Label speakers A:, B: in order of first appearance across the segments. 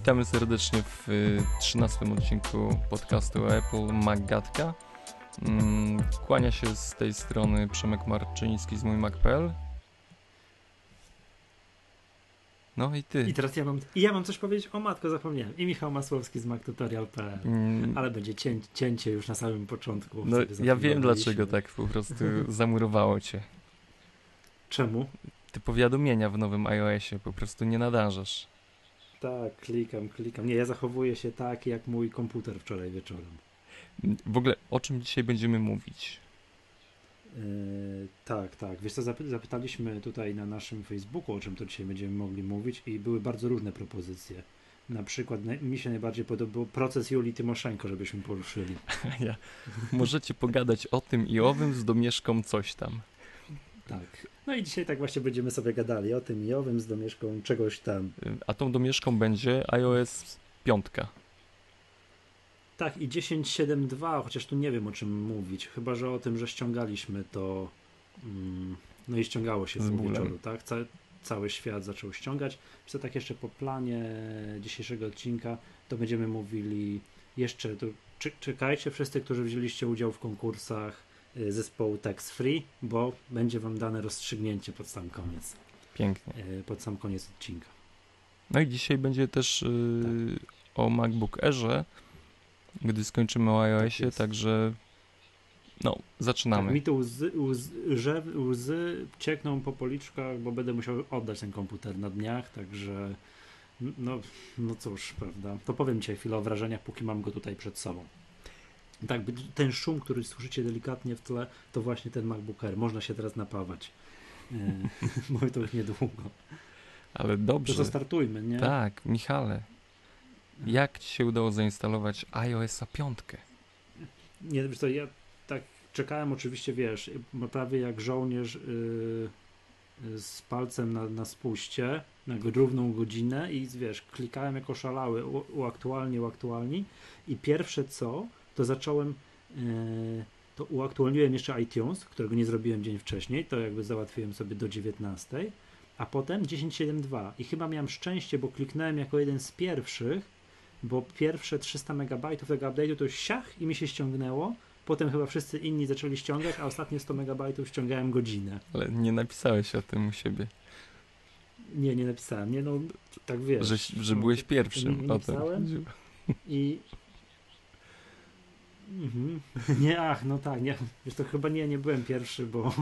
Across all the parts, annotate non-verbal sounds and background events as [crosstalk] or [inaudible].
A: Witamy serdecznie w y, 13 odcinku podcastu Apple Magatka. Mm, Kłania się z tej strony Przemek Marczyński z mój Mac.pl. No i ty.
B: I teraz ja mam, ja mam coś powiedzieć o matko, zapomniałem. I Michał Masłowski z MacTutorial.pl.
A: Mm,
B: Ale będzie cię, cięcie już na samym początku.
A: No, ja wiem dlaczego tak po prostu [laughs] zamurowało cię.
B: Czemu?
A: Te powiadomienia w nowym iOSie po prostu nie nadążasz.
B: Tak, klikam, klikam. Nie, ja zachowuję się tak, jak mój komputer wczoraj wieczorem.
A: W ogóle o czym dzisiaj będziemy mówić?
B: Yy, tak, tak. Wiesz co, zapy- zapytaliśmy tutaj na naszym Facebooku, o czym to dzisiaj będziemy mogli mówić i były bardzo różne propozycje. Na przykład mi się najbardziej podobał proces Julii Tymoszenko, żebyśmy poruszyli. [laughs]
A: Ja. Możecie pogadać o tym i owym z domieszką coś tam.
B: Tak. No i dzisiaj tak właśnie będziemy sobie gadali o tym i owym z domieszką czegoś tam.
A: A tą domieszką będzie iOS 5.
B: Tak, i 10.7.2, chociaż tu nie wiem o czym mówić, chyba że o tym, że ściągaliśmy to. Mm, no i ściągało się
A: Z
B: wieczoru, tak? Ca cały świat zaczął ściągać. Co tak jeszcze po planie dzisiejszego odcinka, to będziemy mówili jeszcze. Cze- czekajcie wszyscy, którzy wzięliście udział w konkursach zespołu Tax Free, bo będzie wam dane rozstrzygnięcie pod sam koniec.
A: Pięknie.
B: y, Pod sam koniec odcinka.
A: No i dzisiaj będzie też y, o MacBook Airze, gdy skończymy o iOSie,
B: jest.
A: także no, zaczynamy.
B: Tak, mi tu łzy, łzy, że- łzy ciekną po policzkach, bo będę musiał oddać ten komputer na dniach, także no, no cóż, prawda. To powiem dzisiaj chwilę o wrażeniach, póki mam go tutaj przed sobą. Tak, by- ten szum, który słyszycie delikatnie w tle, to właśnie ten MacBook Air. Można się teraz napawać. E, [laughs] Bo to już niedługo.
A: Ale
B: To
A: dobrze.
B: co, startujmy, nie?
A: Tak, Michale, jak ci się udało zainstalować iOS 5?
B: Nie, wiesz co, ja tak czekałem oczywiście, wiesz, prawie jak żołnierz yy, z palcem na, na spuście, na równą godzinę i wiesz, klikałem jako szalały, u- uaktualni, uaktualni i pierwsze co, to zacząłem yy, to uaktualniłem jeszcze iTunes, którego nie zrobiłem dzień wcześniej, to jakby załatwiłem sobie do 19, a potem 10.7.2 i chyba miałem szczęście, bo kliknąłem jako jeden z pierwszych, bo pierwsze 300 MB tego update'u to siach i mi się ściągnęło. Potem chyba wszyscy inni zaczęli ściągać, a ostatnie 100 MB ściągałem godzinę.
A: Ale nie napisałeś o tym u siebie,
B: Nie, nie napisałem. Nie, no, tak wiesz.
A: że, że
B: no,
A: byłeś
B: nie-
A: pierwszym.
B: nie
A: to
B: napisałem. I. Mhm. [laughs] Nie, ach, no tak, nie. Wiesz, to chyba nie, nie byłem pierwszy, bo.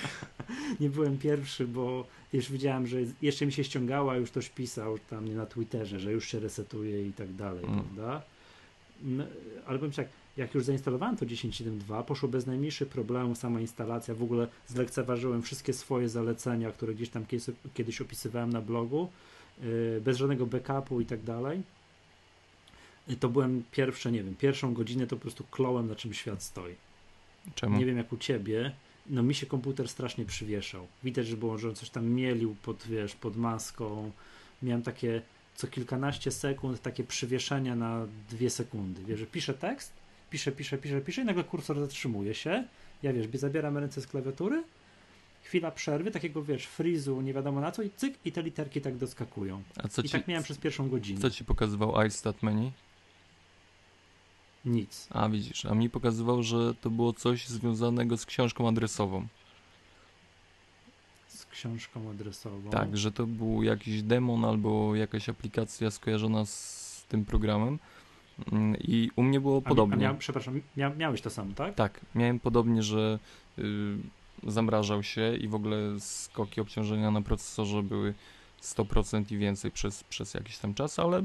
B: [laughs] nie byłem pierwszy, bo już widziałem, że jeszcze mi się ściągała, już ktoś pisał tam na Twitterze, że już się resetuje i tak dalej,
A: Mm.
B: prawda? No, ale powiem tak, jak już zainstalowałem to 10.7.2, poszło bez najmniejszych problemów sama instalacja, w ogóle zlekceważyłem wszystkie swoje zalecenia, które gdzieś tam kiedyś, kiedyś opisywałem na blogu, yy, bez żadnego backupu i tak dalej. I to byłem pierwsze, nie wiem, pierwszą godzinę to po prostu klołem, na czym świat stoi.
A: Czemu?
B: Nie wiem jak u ciebie, no mi się komputer strasznie przywieszał. Widać, że było, że on coś tam mielił pod, wiesz, pod maską. Miałem takie co kilkanaście sekund takie przywieszenia na dwie sekundy. Wiesz, że piszę tekst, piszę, piszę, piszę, piszę i nagle kursor zatrzymuje się. Ja wiesz, zabieram ręce z klawiatury, chwila przerwy, takiego wiesz, frizu, nie wiadomo na co i cyk i te literki tak doskakują.
A: A co
B: I
A: ci,
B: tak miałem przez pierwszą godzinę.
A: co ci pokazywał iStat menu?
B: Nic.
A: A widzisz, a mi pokazywał, że to było coś związanego z książką adresową.
B: Z książką adresową.
A: Tak, że to był jakiś demon albo jakaś aplikacja skojarzona z tym programem. Mm, I u mnie było
B: A
A: podobnie.
B: A miał, przepraszam, mia, miałeś to samo, tak?
A: Tak, miałem podobnie, że y, zamrażał się i w ogóle skoki obciążenia na procesorze były 100% i więcej przez, przez jakiś tam czas, ale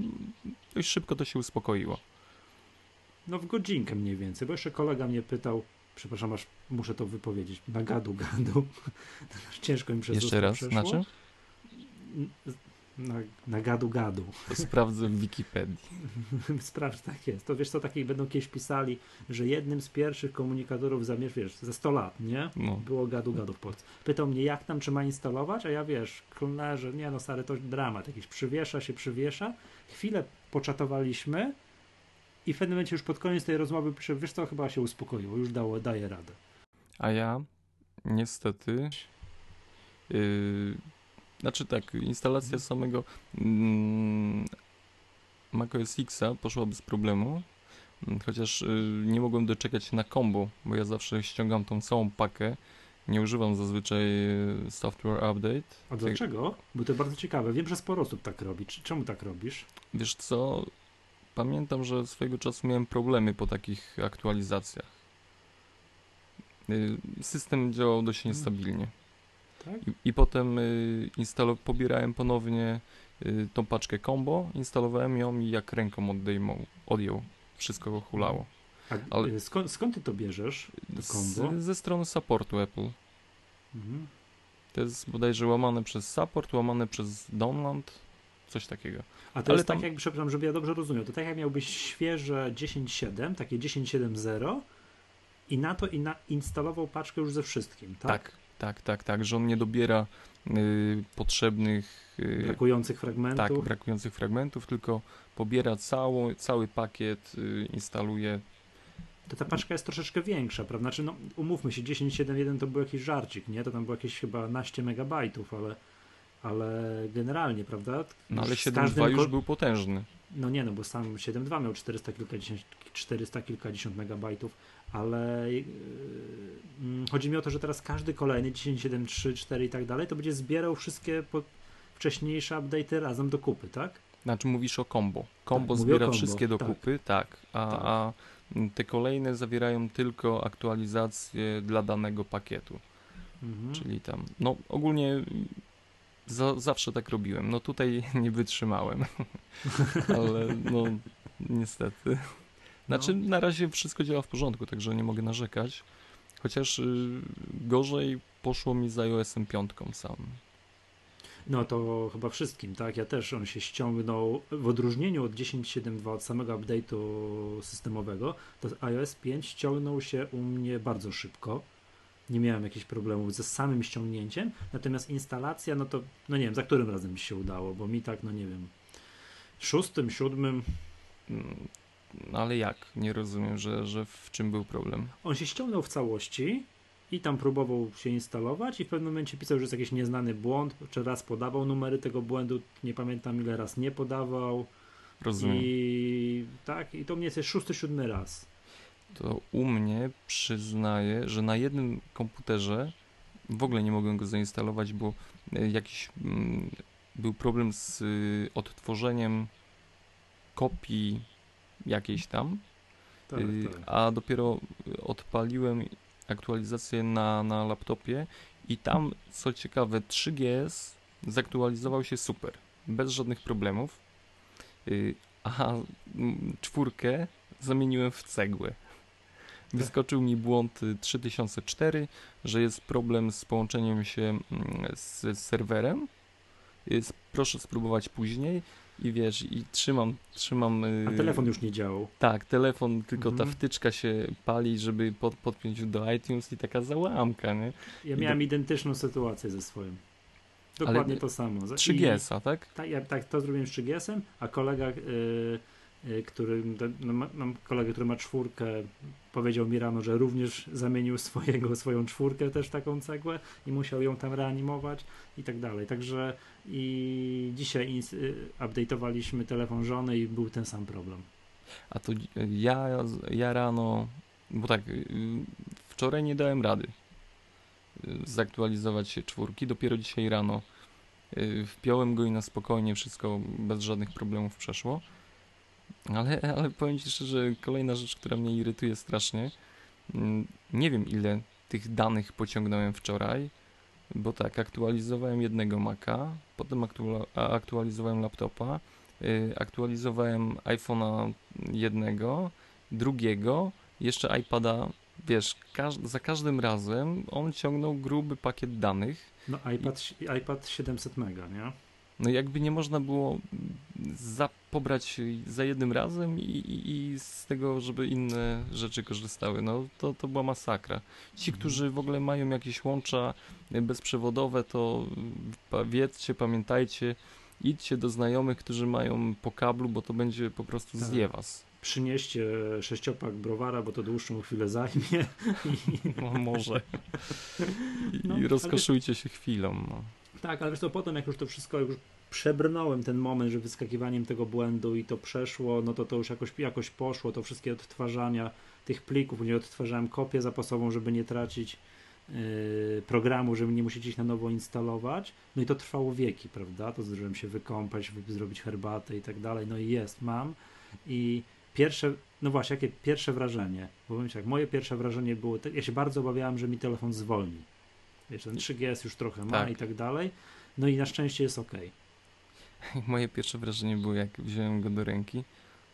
A: dość szybko to się uspokoiło.
B: No w godzinkę mniej więcej, bo jeszcze kolega mnie pytał, przepraszam, aż muszę to wypowiedzieć, na gadu [laughs] gadu. Ciężko mi przez
A: Jeszcze raz,
B: przeszło.
A: na czym?
B: Na, na gadu gadu.
A: To sprawdzę w Wikipedii. [laughs]
B: Sprawdź, tak jest. To wiesz co, takich będą kiedyś pisali, że jednym z pierwszych komunikatorów za, wiesz, za 100 lat, nie?
A: No.
B: Było gadu gadu w Polsce. Pytał mnie, jak tam, czy ma instalować, a ja wiesz, klnę, że nie no stary, to dramat jakiś, przywiesza się, przywiesza. Chwilę poczatowaliśmy i w pewnym momencie już pod koniec tej rozmowy pisze, wiesz co, chyba się uspokoiło, już dało, daje radę.
A: A ja niestety. Yy, znaczy tak, instalacja samego. Mm, macOS Xa poszła bez problemu, mm, chociaż y, nie mogłem doczekać się na combo, bo ja zawsze ściągam tą całą pakę. Nie używam zazwyczaj y, software update.
B: A dlaczego? Bo to bardzo ciekawe. Wiem, że sporo osób tak robi. Czemu tak robisz?
A: Wiesz co? Pamiętam, że swojego czasu miałem problemy po takich aktualizacjach. Y, System działał dość
B: Mm.
A: niestabilnie.
B: Tak?
A: I, i potem y, instalo- pobierałem ponownie y, tą paczkę combo, instalowałem ją i jak ręką odejmą, odjął. Wszystko hulało. Ale-
B: skąd, skąd ty to bierzesz? To combo?
A: Z, ze strony supportu Apple.
B: Mhm.
A: To jest bodajże łamane przez support, łamane przez download, coś takiego.
B: A to
A: Ale
B: jest
A: tam-
B: tak, jak, przepraszam, żeby ja dobrze rozumiał, to tak jak miałbyś świeże 10.7, takie 10.7.0 i na to i na, instalował paczkę już ze wszystkim, tak?
A: Tak, tak, tak, tak, że on nie dobiera y, potrzebnych y,
B: Brakujących fragmentów.
A: tak, brakujących fragmentów, tylko pobiera całą, cały pakiet, y, instaluje.
B: to ta paczka jest troszeczkę większa, prawda? Znaczy, no, umówmy się, 10.7.1 to był jakiś żarcik, nie? To tam było jakieś chyba naście megabajtów, ale, ale generalnie, prawda?
A: No ale
B: Już z
A: 7.2
B: każdym
A: już był potężny.
B: No nie, no bo sam 7.2 miał 400 kilkadziesiąt, 400 kilkadziesiąt megabajtów, ale yy, mm, chodzi mi o to, że teraz każdy kolejny 10.7.3, 4 i tak dalej, to będzie zbierał wszystkie po, wcześniejsze update'y razem do kupy, tak?
A: Znaczy mówisz o combo. Combo
B: Tak, mówię o
A: zbiera
B: combo,
A: wszystkie do
B: tak.
A: kupy, tak, a,
B: Tak.
A: a te kolejne zawierają tylko aktualizacje dla danego pakietu.
B: Mhm.
A: Czyli tam, no ogólnie za, zawsze tak robiłem. No tutaj [laughs] nie wytrzymałem, [laughs] ale no niestety. Znaczy
B: No.
A: na razie wszystko działa w porządku, także nie mogę narzekać. Chociaż y, gorzej poszło mi z iOS-em 5 sam.
B: No to chyba wszystkim, tak? Ja też on się ściągnął w odróżnieniu od 10.7.2 od samego update'u systemowego, to iOS 5 ściągnął się u mnie bardzo szybko. Nie miałem jakichś problemów ze samym ściągnięciem, natomiast instalacja, no to no nie wiem, za którym razem mi się udało, bo mi tak, no nie wiem, szóstym, siódmym,
A: No ale jak? Nie rozumiem, że, że w czym był problem.
B: on się ściągnął w całości i tam próbował się instalować i w pewnym momencie pisał, że jest jakiś nieznany błąd, czy raz podawał numery tego błędu, nie pamiętam ile raz nie podawał.
A: Rozumiem.
B: I tak, i to mnie jest szósty, siódmy raz.
A: To u mnie przyznaję, że na jednym komputerze w ogóle nie mogłem go zainstalować, bo e, jakiś mm, był problem z y, odtworzeniem kopii jakiejś tam,
B: Tak,
A: y,
B: tak.
A: a dopiero odpaliłem aktualizację na, na laptopie i tam, co ciekawe, 3GS zaktualizował się super, bez żadnych problemów, y, a mm, czwórkę zamieniłem w cegłę. Wyskoczył mi błąd y, 3004, że jest problem z połączeniem się mm, z serwerem. Jest, proszę spróbować później i wiesz, i trzymam, trzymam. y,
B: A telefon już nie działał.
A: Tak, telefon, tylko ta
B: Mhm.
A: wtyczka się pali, żeby pod, podpiąć do iTunes i taka załamka, nie?
B: Ja
A: I
B: miałem
A: do-
B: identyczną sytuację ze swoim. Dokładnie
A: Ale
B: to samo. Za-
A: 3GS-a, tak?
B: Tak, ja tak to zrobiłem z 3GS-em, a kolega, y, y, który, no, ma- mam kolegę, który ma czwórkę, powiedział mi rano, że również zamienił swojego, swoją czwórkę też taką cegłę i musiał ją tam reanimować i tak dalej. Także i dzisiaj y, update'owaliśmy telefon żony i był ten sam problem.
A: A to ja, ja rano, bo tak, y, wczoraj nie dałem rady zaktualizować się czwórki, dopiero dzisiaj rano wpiąłem go i na spokojnie wszystko bez żadnych problemów przeszło. Ale, ale powiem Ci szczerze, kolejna rzecz, która mnie irytuje strasznie, mm, nie wiem ile tych danych pociągnąłem wczoraj, bo tak, aktualizowałem jednego Maca, potem aktualizowałem laptopa, y, aktualizowałem iPhone'a jednego, drugiego, jeszcze iPada, wiesz, każ- za każdym razem on ciągnął gruby pakiet danych.
B: No iPad, iPad 700 mega, nie?
A: No jakby nie można było za, pobrać za jednym razem i, i, i z tego, żeby inne rzeczy korzystały. No to, to była masakra. Ci,
B: Mhm.
A: którzy w ogóle mają jakieś łącza bezprzewodowe, to wiedzcie, pamiętajcie, idźcie do znajomych, którzy mają po kablu, bo to będzie po prostu
B: Tak.
A: zje was.
B: Przynieście sześciopak browara, bo to dłuższą chwilę zajmie. I, [laughs]
A: No, może. I,
B: No,
A: i
B: ale
A: rozkoszujcie się chwilą. No.
B: Tak, ale co, potem jak już to wszystko już przebrnąłem ten moment, że wyskakiwaniem tego błędu i to przeszło, no to to już jakoś, jakoś poszło, to wszystkie odtwarzania tych plików, nie odtwarzałem kopię zapasową, żeby nie tracić yy, programu, żeby nie musieć ich na nowo instalować, no i to trwało wieki, prawda, to zdążyłem się wykąpać, wy- zrobić herbatę i tak dalej, no i jest, mam. I pierwsze, no właśnie, jakie pierwsze wrażenie, bo powiem tak, moje pierwsze wrażenie było, ja się bardzo obawiałem, że mi telefon zwolni, wiesz, ten 3GS już trochę ma
A: Tak.
B: i tak dalej, no i na szczęście jest ok. [laughs]
A: Moje pierwsze wrażenie było, jak wziąłem go do ręki,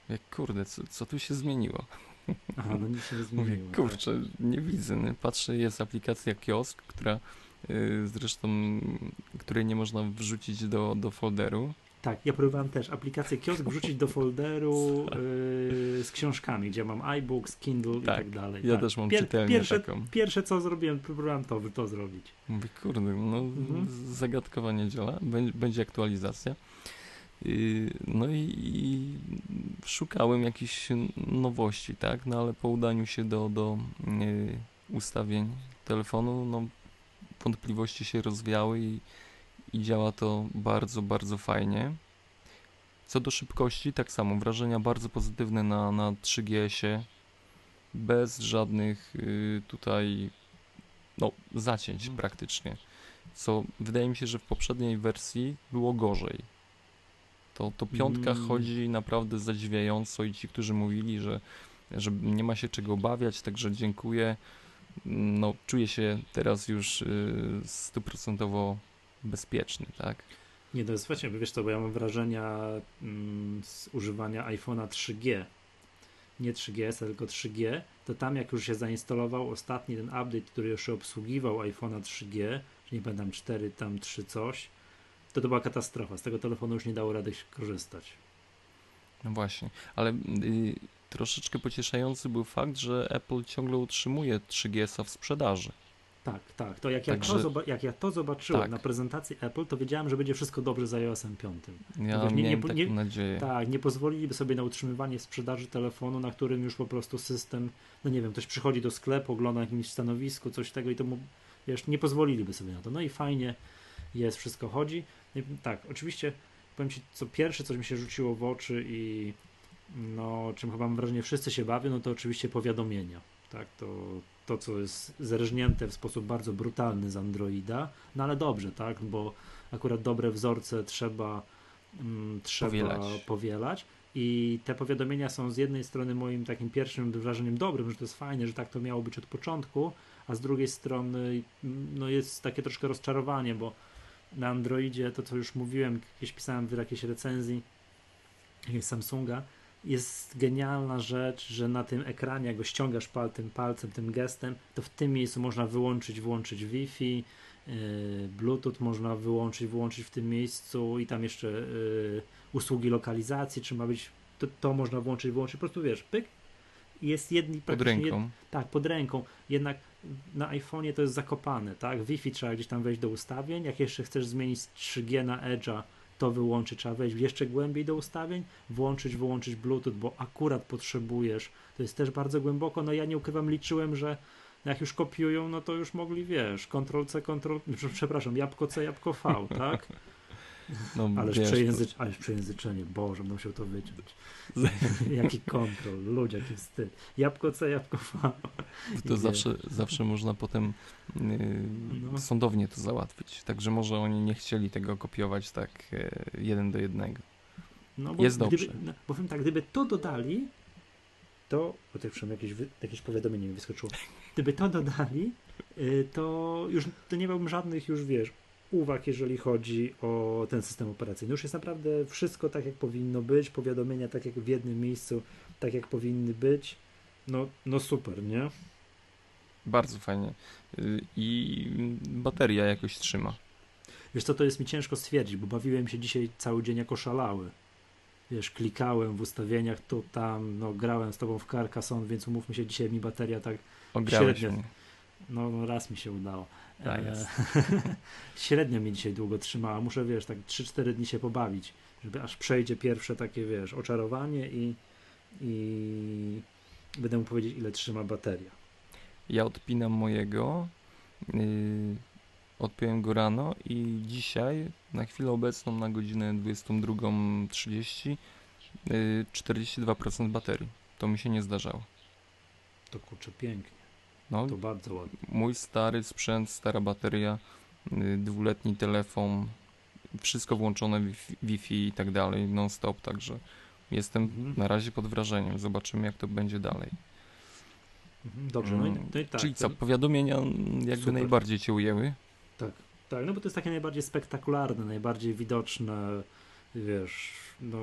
A: jak kurde, co, co tu się zmieniło? [laughs]
B: Aha, no nic się nie [laughs]
A: Mówię,
B: zmieniło. tak.
A: kurczę, nie widzę. Nie? Patrzę, jest aplikacja Kiosk, która y, zresztą, której nie można wrzucić do, do folderu.
B: Tak, ja próbowałem też aplikację kiosk wrzucić do folderu yy, z książkami, gdzie mam iBooks, Kindle i
A: Tak,
B: tak dalej.
A: Ja
B: tak.
A: też mam
B: Pier-
A: czytelnię
B: pierwsze,
A: taką.
B: Pierwsze co zrobiłem, próbowałem to, to zrobić.
A: Mówię, kurde, no
B: Mhm.
A: zagadkowa nie działa, będzie, aktualizacja. Yy, No i, i szukałem jakichś nowości, tak? No ale po udaniu się do, do yy, ustawień telefonu, no wątpliwości się rozwiały i, i działa to bardzo, bardzo fajnie. Co do szybkości, tak samo wrażenia bardzo pozytywne na, na 3GS-ie, bez żadnych yy, tutaj no, zacięć
B: Mhm.
A: praktycznie. Co wydaje mi się, że w poprzedniej wersji było gorzej. To, to piątka
B: Mm.
A: chodzi naprawdę zadziwiająco i ci, którzy mówili, że, że nie ma się czego obawiać, także dziękuję. No, czuję się teraz już y, stuprocentowo bezpieczny, tak?
B: Nie, to jest właśnie, wiesz co, bo ja mam wrażenia mm, z używania iPhone'a 3G, nie 3GS, tylko 3G, to tam jak już się zainstalował ostatni ten update, który jeszcze obsługiwał iPhone'a 3G, czy nie pamiętam 4, tam 3 coś, to to była katastrofa. Z tego telefonu już nie dało rady korzystać.
A: No właśnie, ale y, troszeczkę pocieszający był fakt, że Apple ciągle utrzymuje 3GS-a w sprzedaży.
B: Tak, tak. To jak, ja,
A: Także-
B: to, zoba- jak ja to zobaczyłem
A: Tak.
B: na prezentacji Apple, to wiedziałem, że będzie wszystko dobrze z iOS-em 5.
A: Ja
B: Wiesz, nie- nie
A: taką
B: nie-
A: nadzieję.
B: Tak, nie pozwoliliby sobie na utrzymywanie sprzedaży telefonu, na którym już po prostu system, no nie wiem, ktoś przychodzi do sklepu, ogląda jakimś stanowisku, coś tego i to mu, wiesz, nie pozwoliliby sobie na to. No i fajnie jest, wszystko chodzi. No i tak, oczywiście, powiem Ci, co pierwsze, coś mi się rzuciło w oczy i no, czym chyba mam wrażenie wszyscy się bawią, no to oczywiście powiadomienia. Tak, to, to co jest zerżnięte w sposób bardzo brutalny z Androida, no ale dobrze, tak, bo akurat dobre wzorce trzeba, mm, trzeba
A: Powielać.
B: powielać. I te powiadomienia są z jednej strony moim takim pierwszym wrażeniem dobrym, że to jest fajne, że tak to miało być od początku, a z drugiej strony mm, no jest takie troszkę rozczarowanie, bo na Androidzie, to co już mówiłem, jakieś pisałem w jakiejś recenzji jakiegoś Samsunga, jest genialna rzecz, że na tym ekranie, jak go ściągasz pal, tym palcem, tym gestem, to w tym miejscu można wyłączyć, włączyć Wi-Fi, yy, Bluetooth można wyłączyć, włączyć w tym miejscu i tam jeszcze yy, usługi lokalizacji, czy ma być, to, to można włączyć, wyłączyć, po prostu wiesz, pyk, jest jedni
A: Pod ręką.
B: tak, pod ręką. Jednak na iPhone'ie to jest zakopane, tak? Wi-Fi trzeba gdzieś tam wejść do ustawień. Jak jeszcze chcesz zmienić z 3G na Edge'a, to wyłączyć, trzeba wejść jeszcze głębiej do ustawień, włączyć, wyłączyć Bluetooth, bo akurat potrzebujesz. To jest też bardzo głęboko. No ja nie ukrywam, liczyłem, że jak już kopiują, no to już mogli, wiesz, Ctrl-C, Ctrl... [laughs] Przepraszam, jabłko C, jabłko V, tak? [laughs]
A: No,
B: Ależ,
A: wiesz,
B: przejęzycz... Ależ przejęzyczenie, Boże, musiał to wyciąć. [laughs] Jaki kontrol, ludzie, jaki wstyd. Jabłko C, jabłko V.
A: to, to zawsze, zawsze można potem yy,
B: No.
A: sądownie to załatwić. Także może oni nie chcieli tego kopiować tak e, jeden do jednego.
B: No, bo
A: Jest
B: gdyby,
A: dobrze.
B: No, bo powiem tak, gdyby to dodali, to. O tak przynajmniej jakieś, jakieś powiadomienie mi wyskoczyło. Gdyby to dodali, y, to już to nie miałbym żadnych już wiesz uwag, jeżeli chodzi o ten system operacyjny. Już jest naprawdę wszystko tak, jak powinno być, powiadomienia tak jak w jednym miejscu, tak jak powinny być. No, no super, nie?
A: Bardzo fajnie. I bateria jakoś trzyma.
B: Wiesz co, to jest mi ciężko stwierdzić, bo bawiłem się dzisiaj cały dzień jako szalały. Wiesz, klikałem w ustawieniach tu, tam, no grałem z tobą w Carcassonne, więc umówmy się, dzisiaj mi bateria tak,
A: Ograłeś
B: Średnio.
A: mnie.
B: no, no raz mi się udało.
A: Tak
B: E,
A: jest. [laughs]
B: Średnio mi dzisiaj długo trzymała. Muszę, wiesz, tak 3-4 dni się pobawić, żeby aż przejdzie pierwsze takie, wiesz, oczarowanie i, i będę mógł powiedzieć, ile trzyma bateria.
A: Ja odpinam mojego. Yy, odpiąłem go rano i dzisiaj, na chwilę obecną, na godzinę 22.30, y, 42% baterii. To mi się nie zdarzało.
B: To kurczę pięknie.
A: No,
B: To bardzo ładnie.
A: mój stary sprzęt, stara bateria, y, dwuletni telefon, wszystko włączone, Wi-Fi, Wi-Fi i tak dalej, non stop, także jestem
B: Mhm.
A: na razie pod wrażeniem. Zobaczymy, jak to będzie dalej.
B: Mhm, Dobrze, no i,
A: Mm,
B: no i tak.
A: Czyli co, powiadomienia jakby
B: Super.
A: najbardziej cię ujęły?
B: Tak, tak, no bo to jest takie najbardziej spektakularne, najbardziej widoczne, wiesz, no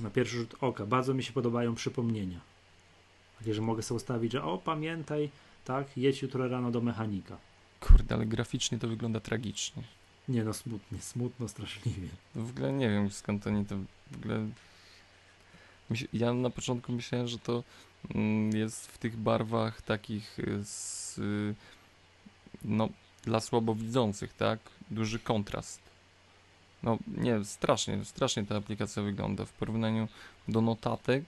B: na pierwszy rzut oka. Bardzo mi się podobają przypomnienia. Takie, że mogę sobie ustawić, że o, pamiętaj, tak, jedź jutro rano do mechanika.
A: Kurde, ale graficznie to wygląda tragicznie.
B: Nie no, smutnie, smutno, straszliwie.
A: W ogóle nie wiem skąd oni to w ogóle. Ja na początku myślałem, że to mm, jest w tych barwach takich y, z, y, no, dla słabowidzących, tak? Duży kontrast. No nie, strasznie, strasznie ta aplikacja wygląda w porównaniu do notatek.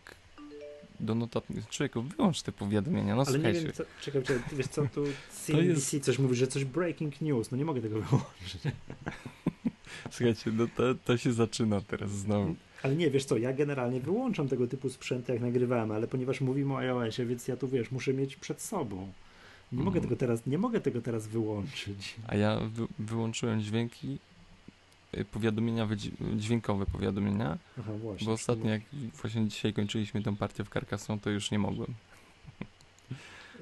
A: Do notatek. Człowieku, wyłącz te powiadomienia, no
B: Ale nie
A: słuchajcie.
B: wiem, co, czekaj, czekaj, wiesz co, tu [laughs] CNBC coś mówi, że coś breaking news, no nie mogę tego wyłączyć. [laughs]
A: Słuchajcie, no to, to się zaczyna teraz znowu.
B: Ale nie, wiesz co, ja generalnie wyłączam tego typu sprzęty, jak nagrywamy, ale ponieważ mówimy o iOSie, więc ja tu, wiesz, muszę mieć przed sobą. Nie mogę
A: Mhm.
B: tego teraz, nie mogę tego teraz wyłączyć.
A: A ja wy, wyłączyłem dźwięki, powiadomienia, wydzi- dźwiękowe powiadomienia,
B: Aha, właśnie.
A: bo ostatnio jak właśnie dzisiaj kończyliśmy tę partię w Carcassonne, to już nie mogłem.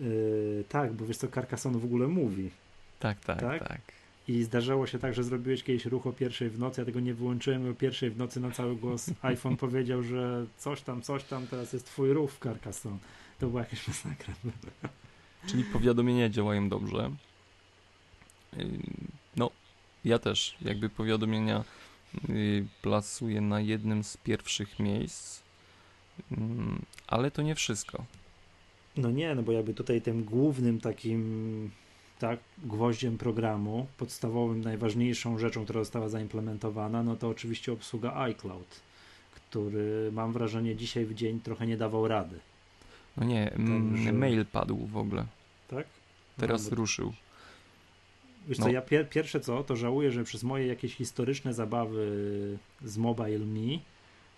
B: Yy, tak, bo wiesz co, Carcassonne w ogóle mówi.
A: Tak, tak,
B: Tak?
A: tak.
B: I zdarzało się tak, że zrobiłeś kiedyś ruch o pierwszej w nocy, ja tego nie wyłączyłem, o pierwszej w nocy na cały głos [laughs] iPhone powiedział, że coś tam, coś tam, teraz jest twój ruch w Carcassonne. To była jakaś masakra.
A: Czyli powiadomienia działają dobrze. Ja też jakby powiadomienia y, plasuję na jednym z pierwszych miejsc, Mm, ale to nie wszystko.
B: No nie, no bo jakby tutaj tym głównym takim tak, gwoździem programu, podstawowym, najważniejszą rzeczą, która została zaimplementowana, no to oczywiście obsługa iCloud, który mam wrażenie dzisiaj w dzień trochę nie dawał rady,
A: No nie,
B: Także-
A: mail padł w ogóle.
B: tak?
A: Teraz
B: no,
A: ruszył.
B: Wiesz
A: no.
B: co, ja pier pierwsze co, to żałuję, że przez moje jakieś historyczne zabawy z Mobile Me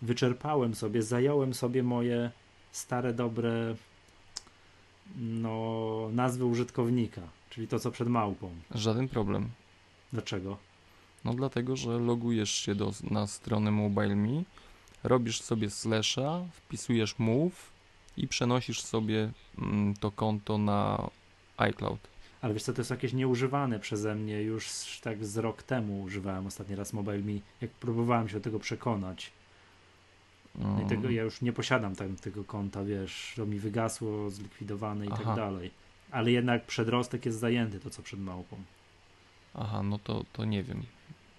B: wyczerpałem sobie, zająłem sobie moje stare, dobre no, nazwy użytkownika, czyli to, co przed małpą.
A: Żaden problem.
B: Dlaczego?
A: No dlatego, że logujesz się do, na stronę MobileMe, robisz sobie slasha, wpisujesz move i przenosisz sobie mm, to konto na iCloud.
B: Ale wiesz co, to jest jakieś nieużywane przeze mnie już tak z rok temu używałem ostatni raz Mobile jak próbowałem się do tego przekonać. No i tego,
A: Mm,
B: ja już nie posiadam tam tego konta, wiesz, to mi wygasło, zlikwidowane i
A: Aha.
B: tak dalej. Ale jednak przedrostek jest zajęty, to co przed małpą.
A: Aha, no to, to nie wiem.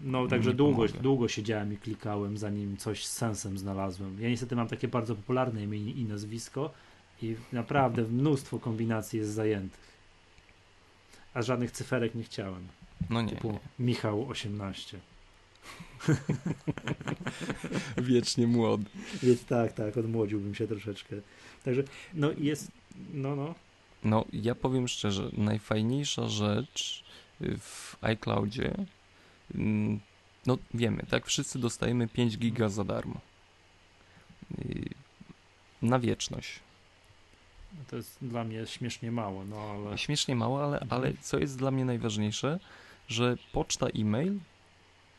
B: No, także długo, długo siedziałem i klikałem, zanim coś z sensem znalazłem. Ja niestety mam takie bardzo popularne imię i nazwisko i naprawdę [laughs] mnóstwo kombinacji jest zajętych. A żadnych cyferek nie chciałem.
A: No nie,
B: Typu
A: nie.
B: Michał 18. [laughs]
A: Wiecznie młody.
B: Więc tak, tak, odmłodziłbym się troszeczkę. Także, no jest, no, no.
A: No, ja powiem szczerze, najfajniejsza rzecz y, w iCloudzie, mm, no wiemy, tak, wszyscy dostajemy 5 giga za darmo. Y, Na wieczność.
B: To jest dla mnie śmiesznie mało, no ale
A: Śmiesznie mało, ale,
B: Mhm.
A: ale co jest dla mnie najważniejsze, że poczta e-mail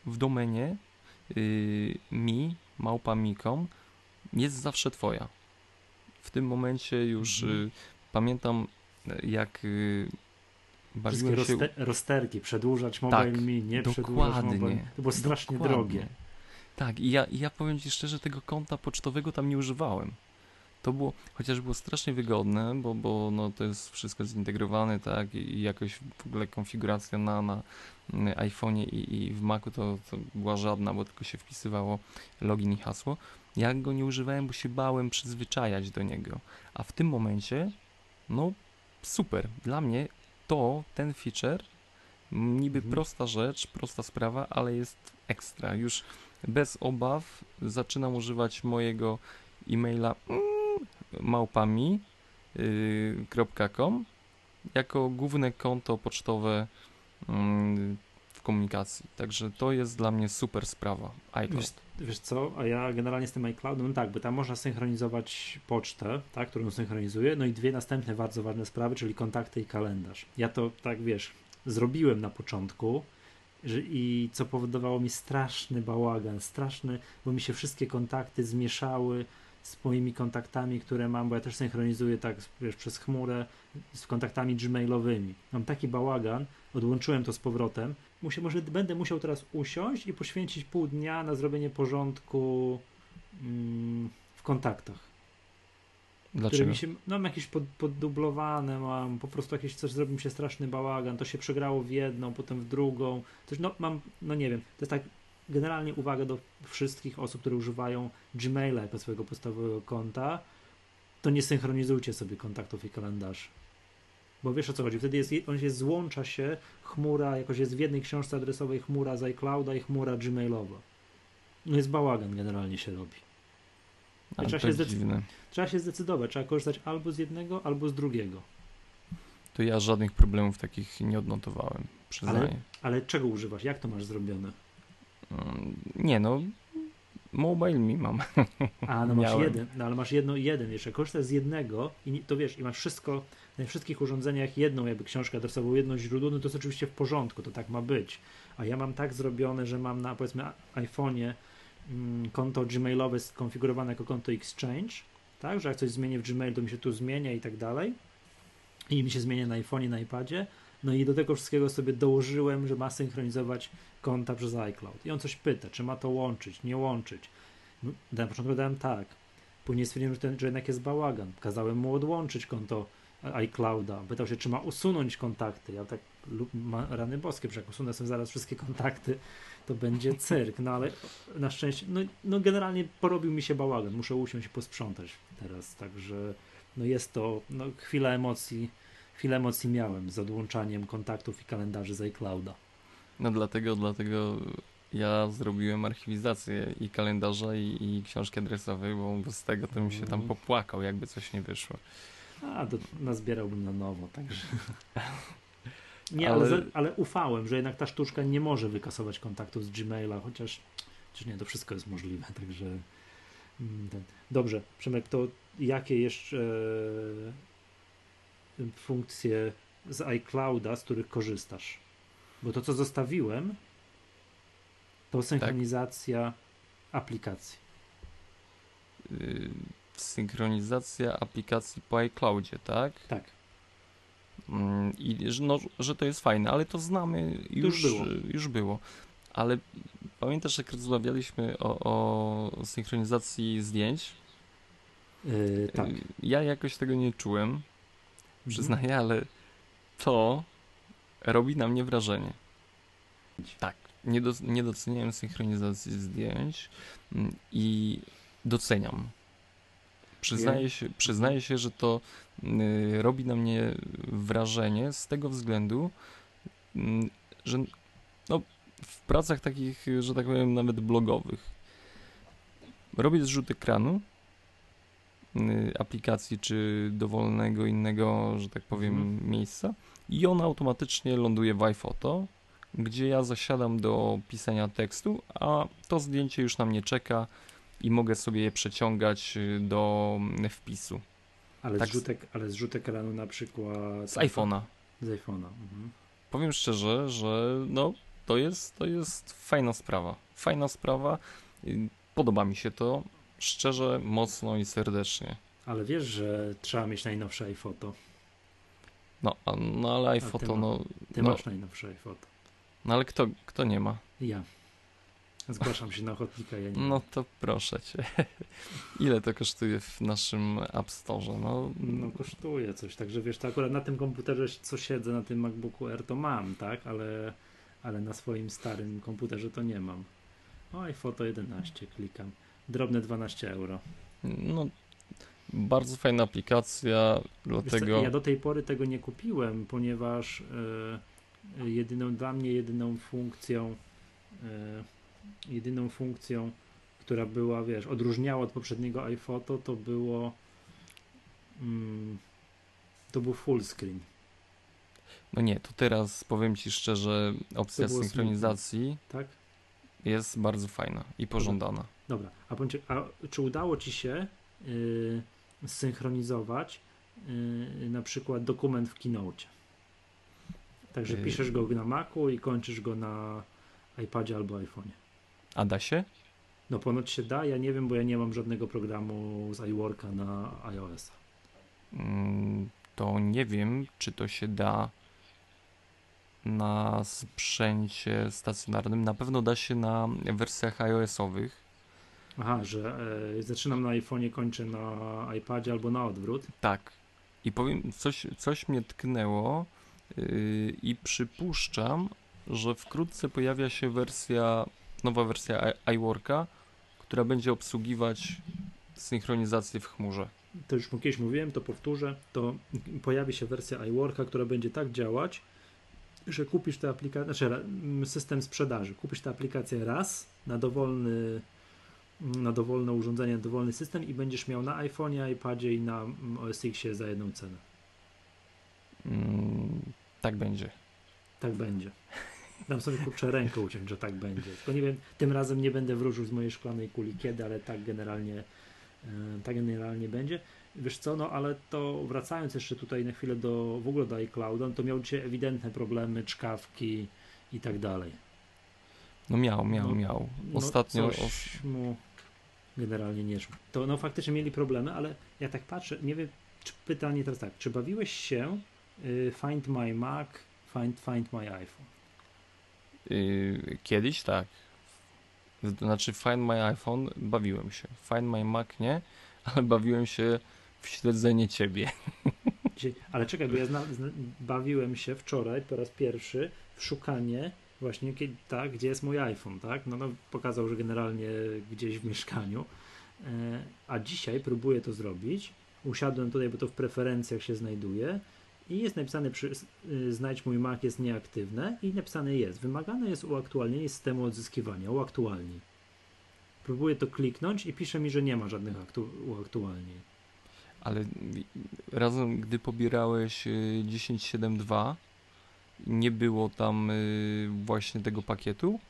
A: w domenie y, mi, małpa.mi.com jest zawsze twoja. W tym momencie już
B: Mhm.
A: y, pamiętam y, jak y,
B: wszystkie
A: się...
B: roste, rozterki, przedłużać mobile
A: Tak,
B: me, nie przedłużać
A: dokładnie,
B: mobile. To było strasznie
A: dokładnie.
B: drogie.
A: Tak, i ja, i ja powiem Ci szczerze, tego konta pocztowego tam nie używałem. To było, chociaż było strasznie wygodne, bo, bo no, to jest wszystko zintegrowane, tak, i jakoś w ogóle konfiguracja na, na mm, iPhone'ie i, i w Macu to, to była żadna, bo tylko się wpisywało login i hasło. Ja go nie używałem, bo się bałem przyzwyczajać do niego. A w tym momencie, no super, dla mnie to, ten feature, niby
B: Mhm.
A: prosta rzecz, prosta sprawa, ale jest ekstra. Już bez obaw zaczynam używać mojego e-maila mm, małpami.com jako główne konto pocztowe mm, w komunikacji. Także to jest dla mnie super sprawa. iCloud.
B: Wiesz, wiesz co, a ja generalnie z tym iCloudem, no tak, bo tam można synchronizować pocztę, tak, którą synchronizuję, no i dwie następne bardzo ważne sprawy, czyli kontakty i kalendarz. Ja to tak, wiesz, zrobiłem na początku i co powodowało mi straszny bałagan, straszny, bo mi się wszystkie kontakty zmieszały z moimi kontaktami, które mam, bo ja też synchronizuję tak, wiesz, przez chmurę z kontaktami gmailowymi. Mam taki bałagan, odłączyłem to z powrotem. Muszę, może będę musiał teraz usiąść i poświęcić pół dnia na zrobienie porządku mm, w kontaktach. Które
A: Dlaczego?
B: mi się, no mam jakieś pod, poddublowane, mam po prostu jakieś coś, zrobił mi się straszny bałagan, to się przegrało w jedną, potem w drugą. Coś, no mam, no nie wiem, to jest tak generalnie uwaga do wszystkich osób, które używają Gmaila jako swojego podstawowego konta, to nie synchronizujcie sobie kontaktów i kalendarzy. Bo wiesz o co chodzi, wtedy jest, on się złącza się chmura, jakoś jest w jednej książce adresowej chmura z iClouda i chmura Gmailowa. No jest bałagan generalnie się robi.
A: Ale
B: trzeba
A: to
B: się
A: jest
B: zdecyd-
A: dziwne.
B: Trzeba się zdecydować, trzeba korzystać albo z jednego, albo z drugiego.
A: To ja żadnych problemów takich nie odnotowałem, przyznaję.
B: Ale czego używasz? Jak to masz zrobione?
A: Mm, Nie no, mobile mi mam. [laughs]
B: A, no masz jeden, no ale masz jedno jeden, jeszcze korzystasz z jednego i to wiesz, i masz wszystko, na wszystkich urządzeniach jedną jakby książkę adresową, jedno źródło, no to jest oczywiście w porządku, to tak ma być. A ja mam tak zrobione, że mam na powiedzmy iPhone'ie mm, konto gmailowe skonfigurowane jako konto Exchange, tak, że jak coś zmienię w Gmail, to mi się tu zmienia i tak dalej. I mi się zmienia na iPhone'ie, na iPadzie. No i do tego wszystkiego sobie dołożyłem, że ma synchronizować konta przez iCloud. I on coś pyta, czy ma to łączyć, nie łączyć. No, na początku dałem tak. Później stwierdziłem, że, ten, że jednak jest bałagan. Kazałem mu odłączyć konto iClouda. Pytał się, czy ma usunąć kontakty. Ja tak, lub ma rany boskie, przecież jak usunę sobie zaraz wszystkie kontakty, to będzie cyrk. No ale na szczęście, no, no generalnie porobił mi się bałagan. Muszę usiąść i posprzątać teraz. Także no jest to no, chwila emocji. Chwilę emocji miałem z odłączaniem kontaktów i kalendarzy z iClouda.
A: No dlatego, dlatego ja zrobiłem archiwizację i kalendarza i, i książki adresowej, bo bez tego to bym się tam
B: Mhm.
A: popłakał, jakby coś nie wyszło.
B: A, to nazbierałbym na nowo, także. [laughs] Nie, ale,
A: Ale-
B: ale... ufałem, że jednak ta sztuczka nie może wykasować kontaktów z Gmaila, chociaż, chociaż nie, to wszystko jest możliwe, także. mm. Dobrze, Przemek, to jakie jeszcze funkcje z iClouda, z których korzystasz? Bo to, co zostawiłem, to synchronizacja aplikacji.
A: Yy, synchronizacja aplikacji po iCloudzie, tak?
B: Tak.
A: Mm, I że, no, że to jest fajne, ale to znamy już,
B: już było.
A: już było. Ale pamiętasz, jak rozmawialiśmy o, o synchronizacji zdjęć?
B: Yy, tak.
A: Yy, Ja jakoś tego nie czułem. Przyznaję, ale to robi na mnie wrażenie. Tak, nie, do, nie doceniałem synchronizacji zdjęć mm, i doceniam. Przyznaję się, przyznaję się, że to y, robi na mnie wrażenie z tego względu, mm, że no, w pracach takich, że tak powiem, nawet blogowych, robię zrzut ekranu aplikacji czy dowolnego innego, że tak powiem,
B: Mhm.
A: miejsca i on automatycznie ląduje w iPhoto, gdzie ja zasiadam do pisania tekstu, a to zdjęcie już na mnie czeka i mogę sobie je przeciągać y, do wpisu
B: Ale,
A: tak-
B: zrzutek, ale zrzutek ekranu na przykład.
A: z iPhone'a.
B: Z iPhone'a. Mhm.
A: Powiem szczerze, że no to jest, to jest fajna sprawa. Fajna sprawa. y, Podoba mi się to szczerze, mocno i serdecznie.
B: Ale wiesz, że trzeba mieć najnowsze iPhoto.
A: No, a, no ale
B: ty
A: iPhoto,
B: ma-
A: no,
B: Ty
A: no,
B: masz najnowsze iPhoto.
A: no ale kto, kto nie ma?
B: Ja. Zgłaszam się na ochotnika, ja nie.
A: No to proszę cię. [laughs] Ile to kosztuje w naszym App Store? No,
B: No kosztuje coś, także wiesz, to akurat na tym komputerze, co siedzę, na tym MacBooku Air, to mam, tak? Ale, ale na swoim starym komputerze to nie mam. Oj, foto 11, klikam. Drobne 12 euro.
A: no bardzo fajna aplikacja,
B: Wiesz co,
A: dlatego
B: ja do tej pory tego nie kupiłem, ponieważ e, jedyną dla mnie jedyną funkcją e, jedyną funkcją, która była, wiesz, odróżniała od poprzedniego iPhoto, to było mm, to był full screen.
A: No nie, to teraz powiem Ci szczerze, opcja synchronizacji
B: tak?
A: Jest bardzo fajna i pożądana.
B: Dobra, a, a czy udało Ci się yy, zsynchronizować yy, na przykład dokument w Keynote? Także
A: Yy.
B: piszesz go na Macu i kończysz go na iPadzie albo iPhone'ie.
A: A da się?
B: No ponoć się da, ja nie wiem, bo ja nie mam żadnego programu z iWorka na iOS.
A: Mm, To nie wiem, czy to się da na sprzęcie stacjonarnym. Na pewno da się na wersjach iOS-owych.
B: Aha, że e, zaczynam na iPhone'ie, kończę na iPadzie albo na odwrót.
A: Tak. I powiem, coś, coś mnie tknęło yy, i przypuszczam, że wkrótce pojawia się wersja, nowa wersja iWorka, która będzie obsługiwać synchronizację w chmurze.
B: To już kiedyś mówiłem, to powtórzę. To pojawi się wersja iWorka, która będzie tak działać, że kupisz tę aplikację, znaczy ra- m, system sprzedaży. Kupisz tę aplikację raz na dowolny na dowolne urządzenie, na dowolny system i będziesz miał na iPhone'ie, iPadzie i na mm, OS Xie za jedną cenę.
A: Mm, tak będzie.
B: Tak będzie. Dam sobie kurczę rękę uciąć, że tak będzie. Tylko nie wiem, tym razem nie będę wróżył z mojej szklanej kuli kiedy, ale tak generalnie e, tak generalnie będzie. Wiesz co, no ale to wracając jeszcze tutaj na chwilę do w ogóle do iClouda, no to miał dzisiaj ewidentne problemy, czkawki i tak dalej.
A: No miał, miał,
B: No,
A: miał.
B: No,
A: Ostatnio.
B: coś
A: os-
B: mu generalnie nie szło. To no faktycznie mieli problemy, ale ja tak patrzę, nie wiem, czy pytanie teraz tak, czy bawiłeś się y, Find My Mac, Find, find My iPhone?
A: Yy, kiedyś tak. Znaczy Find My iPhone bawiłem się. Find My Mac nie, [laughs] ale bawiłem się w śledzenie ciebie.
B: Ale czekaj, bo ja zna, zna, bawiłem się wczoraj po raz pierwszy w szukanie właśnie kiedy, tak, gdzie jest mój iPhone, tak? No, no pokazał, że generalnie gdzieś w mieszkaniu. E, a dzisiaj próbuję to zrobić. Usiadłem tutaj, bo to w preferencjach się znajduje i jest napisane przy, y, znajdź mój Mac jest nieaktywne i napisane jest wymagane jest uaktualnienie systemu odzyskiwania, uaktualnij. Próbuję to kliknąć i pisze mi, że nie ma żadnych aktu, uaktualnień.
A: Ale razem, gdy pobierałeś y, 10.7.2, nie było tam y, właśnie tego pakietu?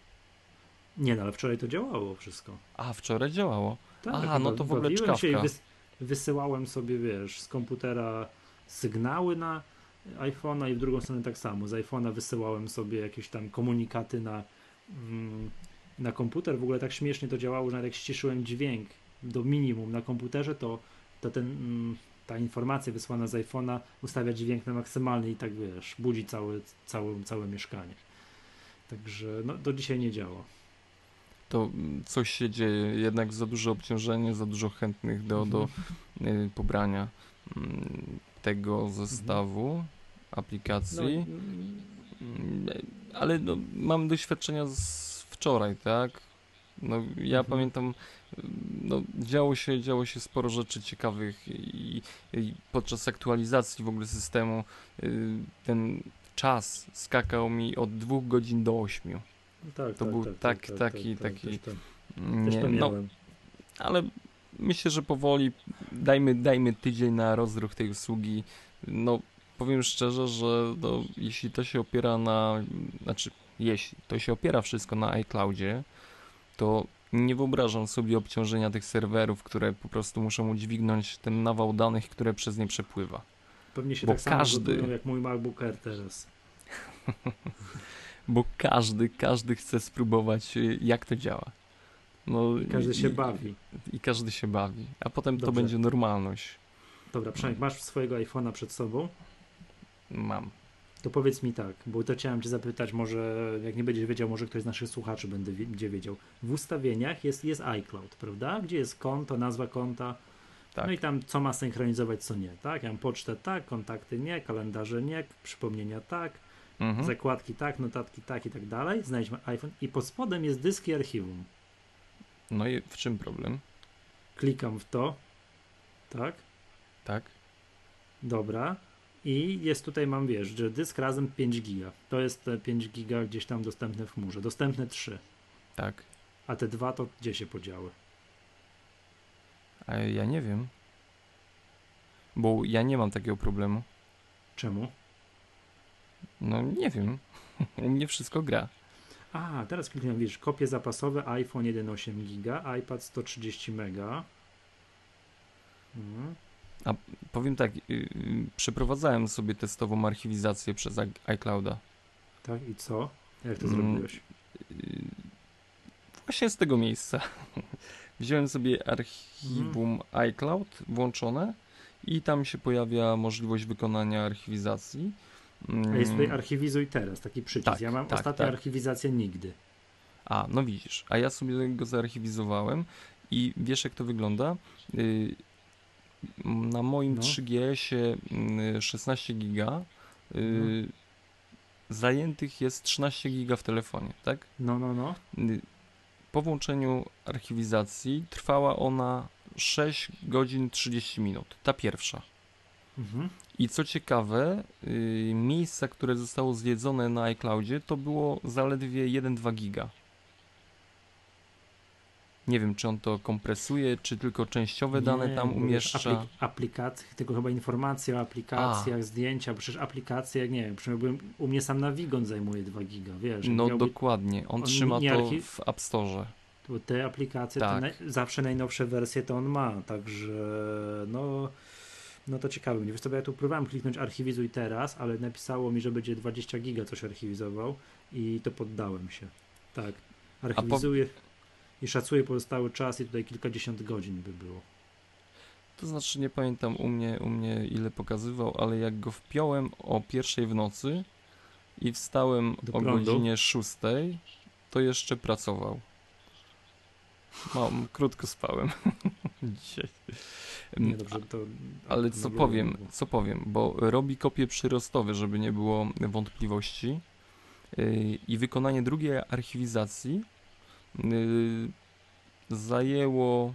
B: Nie, no ale wczoraj to działało wszystko.
A: A, wczoraj działało.
B: Tak,
A: Aha, no to w ogóle
B: bawiłem się i
A: czkawka.
B: wys wysyłałem sobie, wiesz, z komputera sygnały na iPhone'a i w drugą stronę tak samo. Z iPhone'a wysyłałem sobie jakieś tam komunikaty na, mm, na komputer. W ogóle tak śmiesznie to działało, że nawet jak ściszyłem dźwięk do minimum na komputerze, to, to ten, mm, ta informacja wysłana z iPhone'a ustawia dźwięk na maksymalny i tak, wiesz, budzi całe, całe, całe mieszkanie. Także no, do dzisiaj nie działa.
A: To mm, coś się dzieje, jednak za duże obciążenie, za dużo chętnych do, do y, pobrania mm, tego zestawu aplikacji.
B: No, Mm,
A: Ale no, mam doświadczenia z wczoraj, tak? No, ja
B: Mhm.
A: pamiętam, no, działo się, działo się sporo rzeczy ciekawych i, i podczas aktualizacji w ogóle systemu y, ten czas skakał mi od dwóch godzin do ośmiu.
B: tak,
A: To
B: tak,
A: był
B: tak,
A: tak-
B: tak,
A: taki-
B: tak,
A: taki-
B: Też to,
A: Nie,
B: też to
A: no, ale myślę, że powoli dajmy, dajmy tydzień na rozruch tej usługi. No, powiem szczerze, że no, jeśli to się opiera na, znaczy, jeśli to się opiera wszystko na iCloudzie, to nie wyobrażam sobie obciążenia tych serwerów, które po prostu muszą udźwignąć ten nawał danych, które przez nie przepływa.
B: Pewnie się
A: bo
B: tak samo
A: każdy-
B: gotują jak mój MacBook Air teraz. [laughs]
A: Bo każdy, każdy chce spróbować, y, jak to działa. No,
B: Każdy
A: i,
B: się bawi.
A: I każdy się bawi, a potem to
B: Dobrze.
A: będzie normalność.
B: Dobra, Przemek, masz swojego iPhone'a przed sobą,
A: Mam.
B: To powiedz mi tak, bo to chciałem cię zapytać, może jak nie będziesz wiedział, może ktoś z naszych słuchaczy będzie, będzie wiedział. W ustawieniach jest, jest iCloud, prawda? Gdzie jest konto, nazwa konta,
A: Tak.
B: no i tam co ma synchronizować, co nie, tak? Ja mam pocztę tak, kontakty nie, kalendarze nie, przypomnienia tak,
A: Mhm.
B: zakładki tak, notatki tak i tak dalej. Znajdźmy iPhone i pod spodem jest dysk i archiwum.
A: No i w czym problem?
B: Klikam w to, tak?
A: Tak?
B: Dobra. I jest tutaj, mam wiesz, że dysk razem 5 giga. To jest te 5 giga gdzieś tam dostępne w chmurze. Dostępne 3.
A: Tak.
B: A te dwa to gdzie się podziały?
A: A ja nie wiem. Bo ja nie mam takiego problemu.
B: Czemu?
A: No nie wiem. [laughs] U mnie wszystko gra.
B: A, teraz kliknę, widzisz, kopie zapasowe iPhone 1,8 giga, iPad 130 mega. Mhm.
A: Powiem tak, y, y, przeprowadzałem sobie testową archiwizację przez iClouda.
B: Tak, i co? Jak to
A: Mm.
B: zrobiłeś?
A: Y, Właśnie z tego miejsca. [laughs] Wziąłem sobie archiwum iCloud włączone i tam się pojawia możliwość wykonania archiwizacji.
B: A jest tutaj
A: Mm,
B: archiwizuj teraz, taki przycisk.
A: Tak,
B: ja mam
A: tak,
B: ostatnią
A: tak.
B: archiwizację nigdy.
A: A, no widzisz, a ja sobie go zarchiwizowałem i wiesz jak to wygląda? Na moim
B: No.
A: 3GS-ie y, 16 giga y,
B: Mhm.
A: zajętych jest 13 giga w telefonie, tak?
B: No, no, no.
A: Y, Po włączeniu archiwizacji trwała ona 6 godzin 30 minut, ta pierwsza.
B: Mhm.
A: I co ciekawe, y, miejsca, które zostało zjedzone na iCloudzie, to było zaledwie 1-2 giga. Nie wiem, czy on to kompresuje, czy tylko częściowe dane
B: Nie,
A: tam umieszcza.
B: Aplik- aplikacje, tylko chyba informacje o aplikacjach, zdjęcia, bo przecież aplikacje, jak nie wiem, przynajmniej u mnie sam Navigon zajmuje 2 giga, wiesz.
A: No
B: miałby-
A: dokładnie, on
B: on
A: trzyma to
B: archi-
A: w App Store.
B: Bo te aplikacje,
A: Tak.
B: te naj, zawsze najnowsze wersje to on ma, także no, no to ciekawe. Nie wiesz co, ja tu próbowałem kliknąć archiwizuj teraz, ale napisało mi, że będzie 20 giga coś archiwizował i to poddałem się. Tak, archiwizuję i szacuję pozostały czas i tutaj kilkadziesiąt godzin by było.
A: To znaczy nie pamiętam u mnie, u mnie ile pokazywał, ale jak go wpiąłem o pierwszej w nocy i wstałem
B: Do
A: o
B: prądu?
A: godzinie 6, to jeszcze pracował. Mam, krótko spałem [laughs] dzisiaj.
B: Nie, dobrze, to,
A: Ale co powiem, co powiem, bo robi kopie przyrostowe, żeby nie było wątpliwości. Yy, I wykonanie drugiej archiwizacji zajęło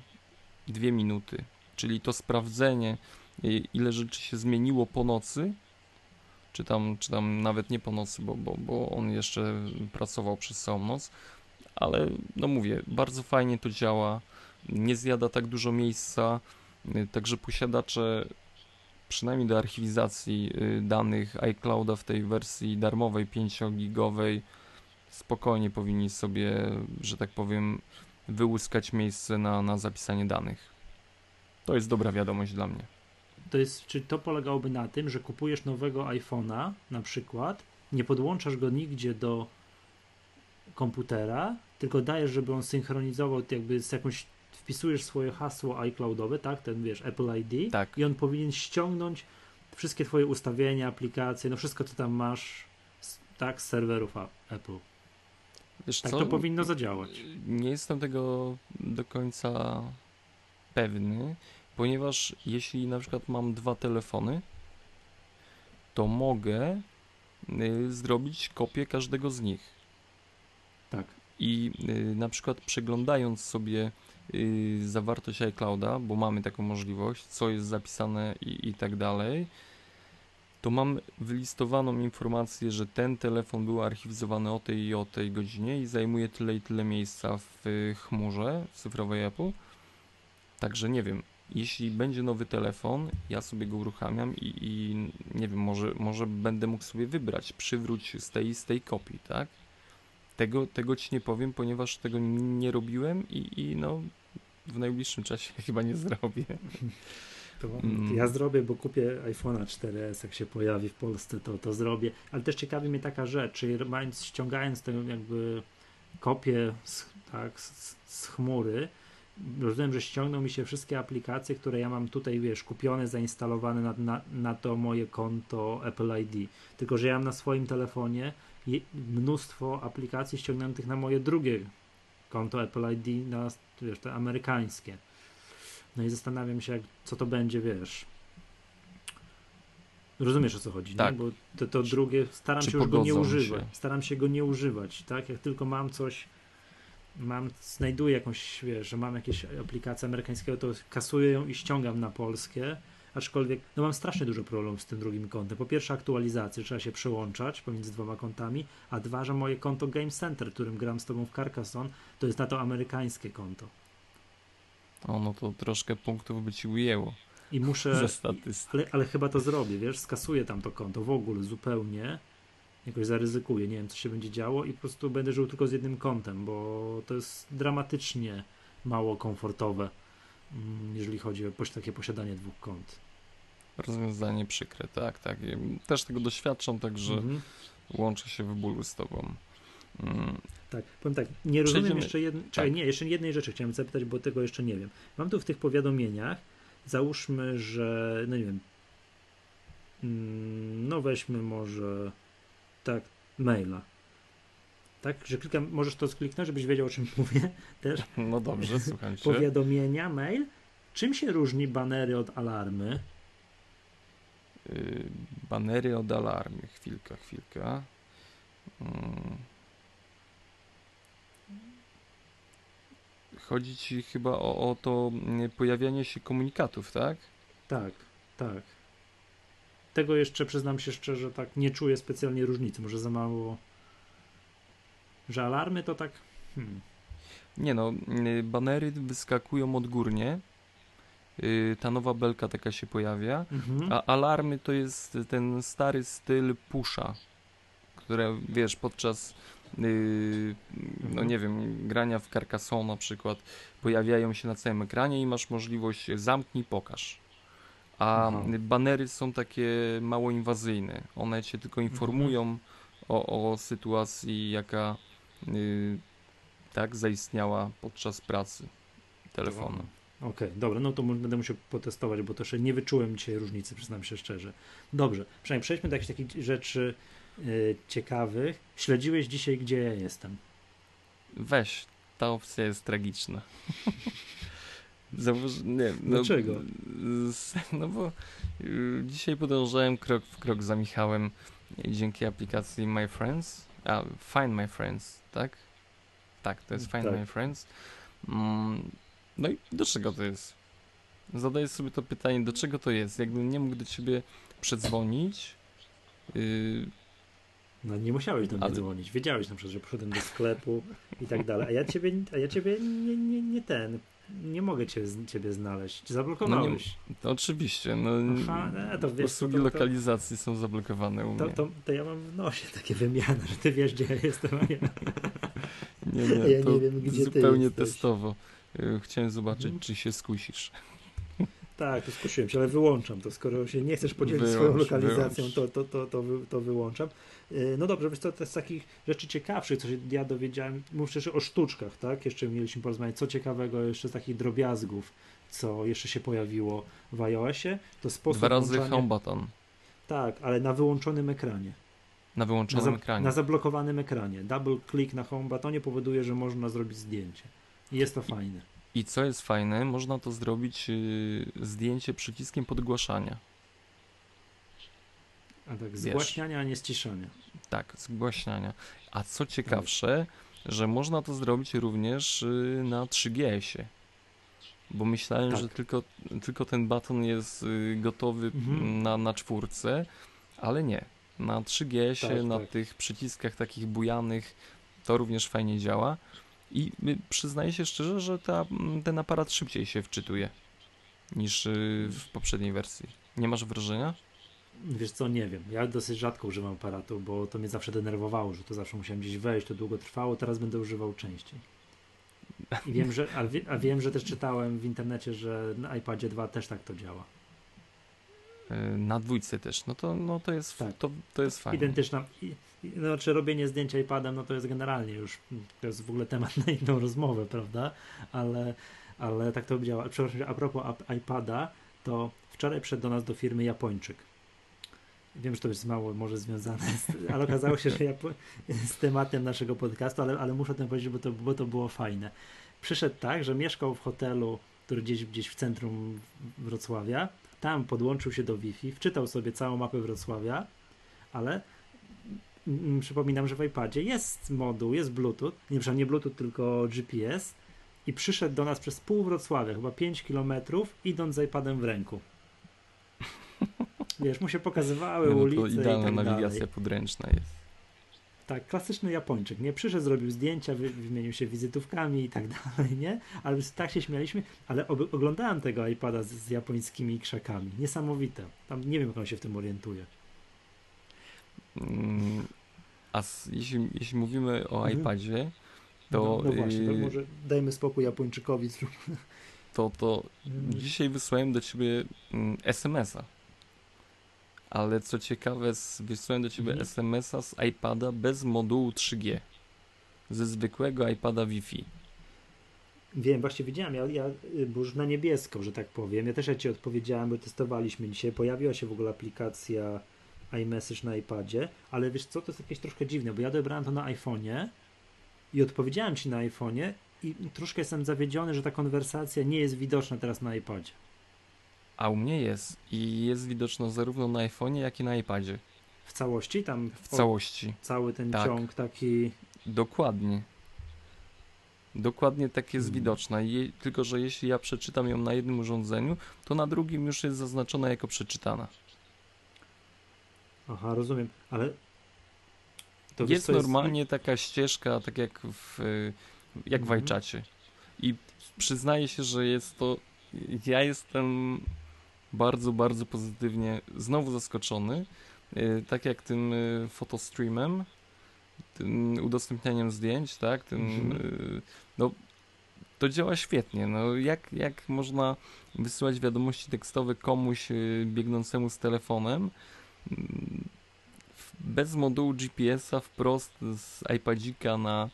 A: dwie minuty. Czyli to sprawdzenie, yy, ile rzeczy się zmieniło po nocy, czy tam, czy tam nawet nie po nocy, bo, bo, bo on jeszcze pracował przez całą noc. Ale no mówię, bardzo fajnie to działa, nie zjada tak dużo miejsca, yy, także posiadacze przynajmniej do archiwizacji y, danych iClouda w tej wersji darmowej 5-gigowej spokojnie powinni sobie, że tak powiem, wyłuskać miejsce na, na zapisanie danych. To jest dobra wiadomość dla mnie.
B: To jest, czy to polegałoby na tym, że kupujesz nowego iPhone'a na przykład, nie podłączasz go nigdzie do komputera, tylko dajesz, żeby on synchronizował jakby z jakąś, wpisujesz swoje hasło iCloudowe, tak, ten wiesz, Apple ID
A: Tak.
B: i on powinien ściągnąć wszystkie twoje ustawienia, aplikacje, no wszystko co tam masz, tak, z serwerów Apple.
A: Wiesz
B: Tak
A: co?
B: to powinno zadziałać.
A: Nie jestem tego do końca pewny, ponieważ jeśli na przykład mam dwa telefony, to mogę y, zrobić kopię każdego z nich.
B: Tak.
A: I y, na przykład przeglądając sobie y, zawartość iClouda, bo mamy taką możliwość, co jest zapisane i, i tak dalej, to mam wylistowaną informację, że ten telefon był archiwizowany o tej i o tej godzinie i zajmuje tyle i tyle miejsca w y, chmurze cyfrowej Apple. Także nie wiem, jeśli będzie nowy telefon, ja sobie go uruchamiam i, i nie wiem, może, może będę mógł sobie wybrać, przywróć z tej z tej kopii, tak? Tego, tego ci nie powiem, ponieważ tego nie robiłem i, i no w najbliższym czasie [laughs] chyba nie zrobię. [laughs]
B: To
A: Mm.
B: Ja zrobię, bo kupię iPhone'a 4S, jak się pojawi w Polsce, to, to zrobię. Ale też ciekawi mnie taka rzecz, czyli mając, ściągając tę jakby kopię z, tak, z, z chmury, rozumiem, że ściągną mi się wszystkie aplikacje, które ja mam tutaj, wiesz, kupione, zainstalowane na, na, na to moje konto Apple ID. Tylko, że ja mam na swoim telefonie je- mnóstwo aplikacji ściągniętych na moje drugie konto Apple ID, na, wiesz, te amerykańskie. No i zastanawiam się, jak, co to będzie, wiesz. Rozumiesz o co chodzi,
A: Tak.
B: nie? Bo to, to drugie, staram
A: Czy
B: się już go nie używać.
A: się?
B: Staram się go nie używać, tak? Jak tylko mam coś, mam, znajduję jakąś, wiesz, że mam jakieś aplikacje amerykańskiego, to kasuję ją i ściągam na polskie. Aczkolwiek, no mam strasznie dużo problemów z tym drugim kontem. Po pierwsze, aktualizacje, trzeba się przełączać pomiędzy dwoma kontami, a dwa, że moje konto Game Center, którym gram z tobą w Carcassonne, to jest na to amerykańskie konto.
A: O, no to troszkę punktów by ci ujęło
B: I muszę. Ale, ale chyba to zrobię, wiesz, skasuję tam to konto w ogóle zupełnie jakoś zaryzykuję, nie wiem co się będzie działo i po prostu będę żył tylko z jednym kątem, bo to jest dramatycznie mało komfortowe, mm, jeżeli chodzi o takie posiadanie dwóch kont.
A: Rozwiązanie przykre, tak, tak. Też tego doświadczam, także mhm. łączę się w bólu z tobą.
B: Mm. Tak, powiem tak, nie rozumiem Przejdziemy... jeszcze jednej, tak. nie, jeszcze jednej rzeczy chciałem zapytać, bo tego jeszcze nie wiem. Mam tu w tych powiadomieniach, załóżmy, że, no nie wiem, mm, no weźmy może tak, maila. Tak, że klikam, możesz to skliknąć, żebyś wiedział o czym [laughs] mówię też.
A: No dobrze, słucham cię.
B: Powiadomienia, mail. Czym się różni banery od alarmy?
A: Yy, banery od alarmy. Chwilka, chwilka. Yy. Chodzi ci chyba o, o to mm, pojawianie się komunikatów, tak?
B: Tak, tak. Tego jeszcze przyznam się szczerze, tak nie czuję specjalnie różnicy. Może za mało. Że alarmy to tak. Hmm.
A: Nie no, y, banery wyskakują odgórnie. Y, ta nowa belka taka się pojawia, mhm. a alarmy to jest ten stary styl pusha, które wiesz, podczas no mhm. nie wiem, grania w Carcassonne na przykład pojawiają się na całym ekranie i masz możliwość zamknij, pokaż. A mhm. banery są takie mało inwazyjne. One cię tylko mhm. informują mhm. o, o sytuacji, jaka yy, tak zaistniała podczas pracy telefonu.
B: Okej, okay, dobra, no to będę musiał potestować, bo jeszcze nie wyczułem dzisiaj różnicy, przyznam się szczerze. Dobrze, przynajmniej przejdźmy do jakichś takich rzeczy yy, ciekawych. Śledziłeś dzisiaj, gdzie ja jestem?
A: Weź, ta opcja jest tragiczna. [laughs]
B: Zauważ, nie, no, Dlaczego?
A: No bo y, dzisiaj podążałem krok w krok za Michałem dzięki aplikacji My Friends. A, Find My Friends, tak? Tak, to jest Find tak. My Friends. Mm, no i do czego to jest? Zadaję sobie to pytanie, do czego to jest? Jakbym nie mógł do ciebie przedzwonić. Yy,
B: no nie musiałeś do mnie ale... dzwonić. Wiedziałeś na przykład, że poszedłem do sklepu i tak dalej. A ja ciebie, a ja ciebie nie, nie, nie ten nie mogę cię, ciebie znaleźć. Zablokowałeś.
A: No nie, to oczywiście. No, Aha, no, to wiesz, usługi to, to, lokalizacji są zablokowane u mnie.
B: To, to, ja mam w nosie takie wymiany, że ty wiesz, gdzie ja jestem, a ja,
A: nie, nie, [laughs] ja nie wiem, gdzie zupełnie testowo. Y, chciałem zobaczyć, hmm. czy się skusisz.
B: Tak, to skusiłem się, ale wyłączam to. Skoro się nie chcesz podzielić wyłącz, swoją lokalizacją, to, to, to, to, to wyłączam. Y, no dobrze, wiesz, to, to z takich rzeczy ciekawszych, co się ja dowiedziałem, mówię jeszcze o sztuczkach, tak? Jeszcze mieliśmy porozmawiać, co ciekawego jeszcze z takich drobiazgów, co jeszcze się pojawiło w iOSie, to sposób
A: Dwa razy włączania... home button.
B: Tak, ale na wyłączonym ekranie.
A: Na wyłączonym
B: na za...
A: ekranie.
B: Na zablokowanym ekranie. Double click na home buttonie powoduje, że można zrobić zdjęcie. I jest to fajne.
A: I co jest fajne, można to zrobić yy, zdjęcie przyciskiem podgłaszania.
B: A tak, zgłaśniania, a nie ściszania.
A: Tak, zgłaśniania. A co ciekawsze, że można to zrobić również y, na 3GS-ie. Bo myślałem, tak. że tylko, tylko ten baton jest y, gotowy mhm. na, na czwórce, ale nie. Na 3GS-ie, tak, na tak. tych przyciskach takich bujanych to również fajnie działa. I y, przyznaję się szczerze, że ta, ten aparat szybciej się wczytuje niż w poprzedniej wersji. Nie masz wrażenia?
B: Wiesz co, nie wiem. Ja dosyć rzadko używam aparatu, bo to mnie zawsze denerwowało, że to zawsze musiałem gdzieś wejść, to długo trwało, teraz będę używał częściej. I wiem, że, a, wie, a wiem, że też czytałem w internecie, że na iPadzie 2 też tak to działa.
A: E, na dwójce też, no to, no to jest, tak. to, to jest fajne.
B: Identyczna, znaczy robienie zdjęcia iPadem, no to jest generalnie już, to jest w ogóle temat [laughs] na inną rozmowę, prawda? Ale, ale tak to działa. Przepraszam, a propos iPada, to wczoraj przyszedł do nas do firmy Japończyk Wiem, że to jest mało może związane, z, ale okazało się, że ja z tematem naszego podcastu, ale, ale muszę o tym powiedzieć, bo to, bo to było fajne. Przyszedł tak, że mieszkał w hotelu, który gdzieś, gdzieś w centrum Wrocławia. Tam podłączył się do Wi-Fi, wczytał sobie całą mapę Wrocławia, ale mm, przypominam, że w iPadzie jest moduł, jest Bluetooth, nie, nie Bluetooth, tylko GPS i przyszedł do nas przez pół Wrocławia, chyba 5 kilometrów, idąc z iPadem w ręku. [laughs] Wiesz, mu się pokazywały no, ulice
A: i tak nawigacja
B: dalej.
A: podręczna jest.
B: Tak, klasyczny Japończyk, nie? Przyszedł, zrobił zdjęcia, wy, wymienił się wizytówkami i tak [laughs] dalej, nie? Ale tak się śmialiśmy, ale oglądałem tego iPada z, z, japońskimi krzakami. Niesamowite. Tam nie wiem, jak on się w tym orientuje.
A: Mm, A s- jeśli, jeśli mówimy o
B: Mhm.
A: iPadzie,
B: No,
A: to,
B: no właśnie, to
A: yy,
B: może dajmy spokój Japończykowi.
A: to, to
B: Mm.
A: dzisiaj wysłałem do ciebie mm, SMS-a. Ale co ciekawe, wysłałem do ciebie
B: Mhm.
A: SMS-a z iPada bez modułu 3G. Ze zwykłego iPada Wi-Fi.
B: Wiem, właśnie widziałem, ja, ja y, bo już na niebiesko, że tak powiem. Ja też ja ci odpowiedziałem, bo testowaliśmy dzisiaj. Pojawiła się w ogóle aplikacja iMessage na iPadzie, ale wiesz co, to jest jakieś troszkę dziwne, bo ja odebrałem to na iPhone'ie i odpowiedziałem ci na iPhone'ie i troszkę jestem zawiedziony, że ta konwersacja nie jest widoczna teraz na iPadzie.
A: A u mnie jest. I jest widoczna zarówno na iPhone'ie, jak i na iPadzie.
B: W całości, tam
A: W
B: o,
A: całości.
B: cały ten
A: Tak.
B: ciąg taki.
A: Dokładnie. Dokładnie tak jest
B: Hmm.
A: widoczna. Je, tylko, że jeśli ja przeczytam ją na jednym urządzeniu, to na drugim już jest zaznaczona jako przeczytana.
B: Aha, rozumiem, ale. To wiesz,
A: jest
B: co
A: normalnie taka ścieżka, tak jak w, y, jak w
B: Mhm.
A: iChacie. I przyznaję się, że jest to. Ja jestem bardzo, bardzo pozytywnie znowu zaskoczony. Y, Tak jak tym y, fotostreamem, tym udostępnianiem zdjęć, tak? Tym,
B: Mhm.
A: y, no, to działa świetnie. No, jak, jak można wysyłać wiadomości tekstowe komuś biegnącemu z telefonem mm, bez modułu GPS-a wprost z iPadzika na,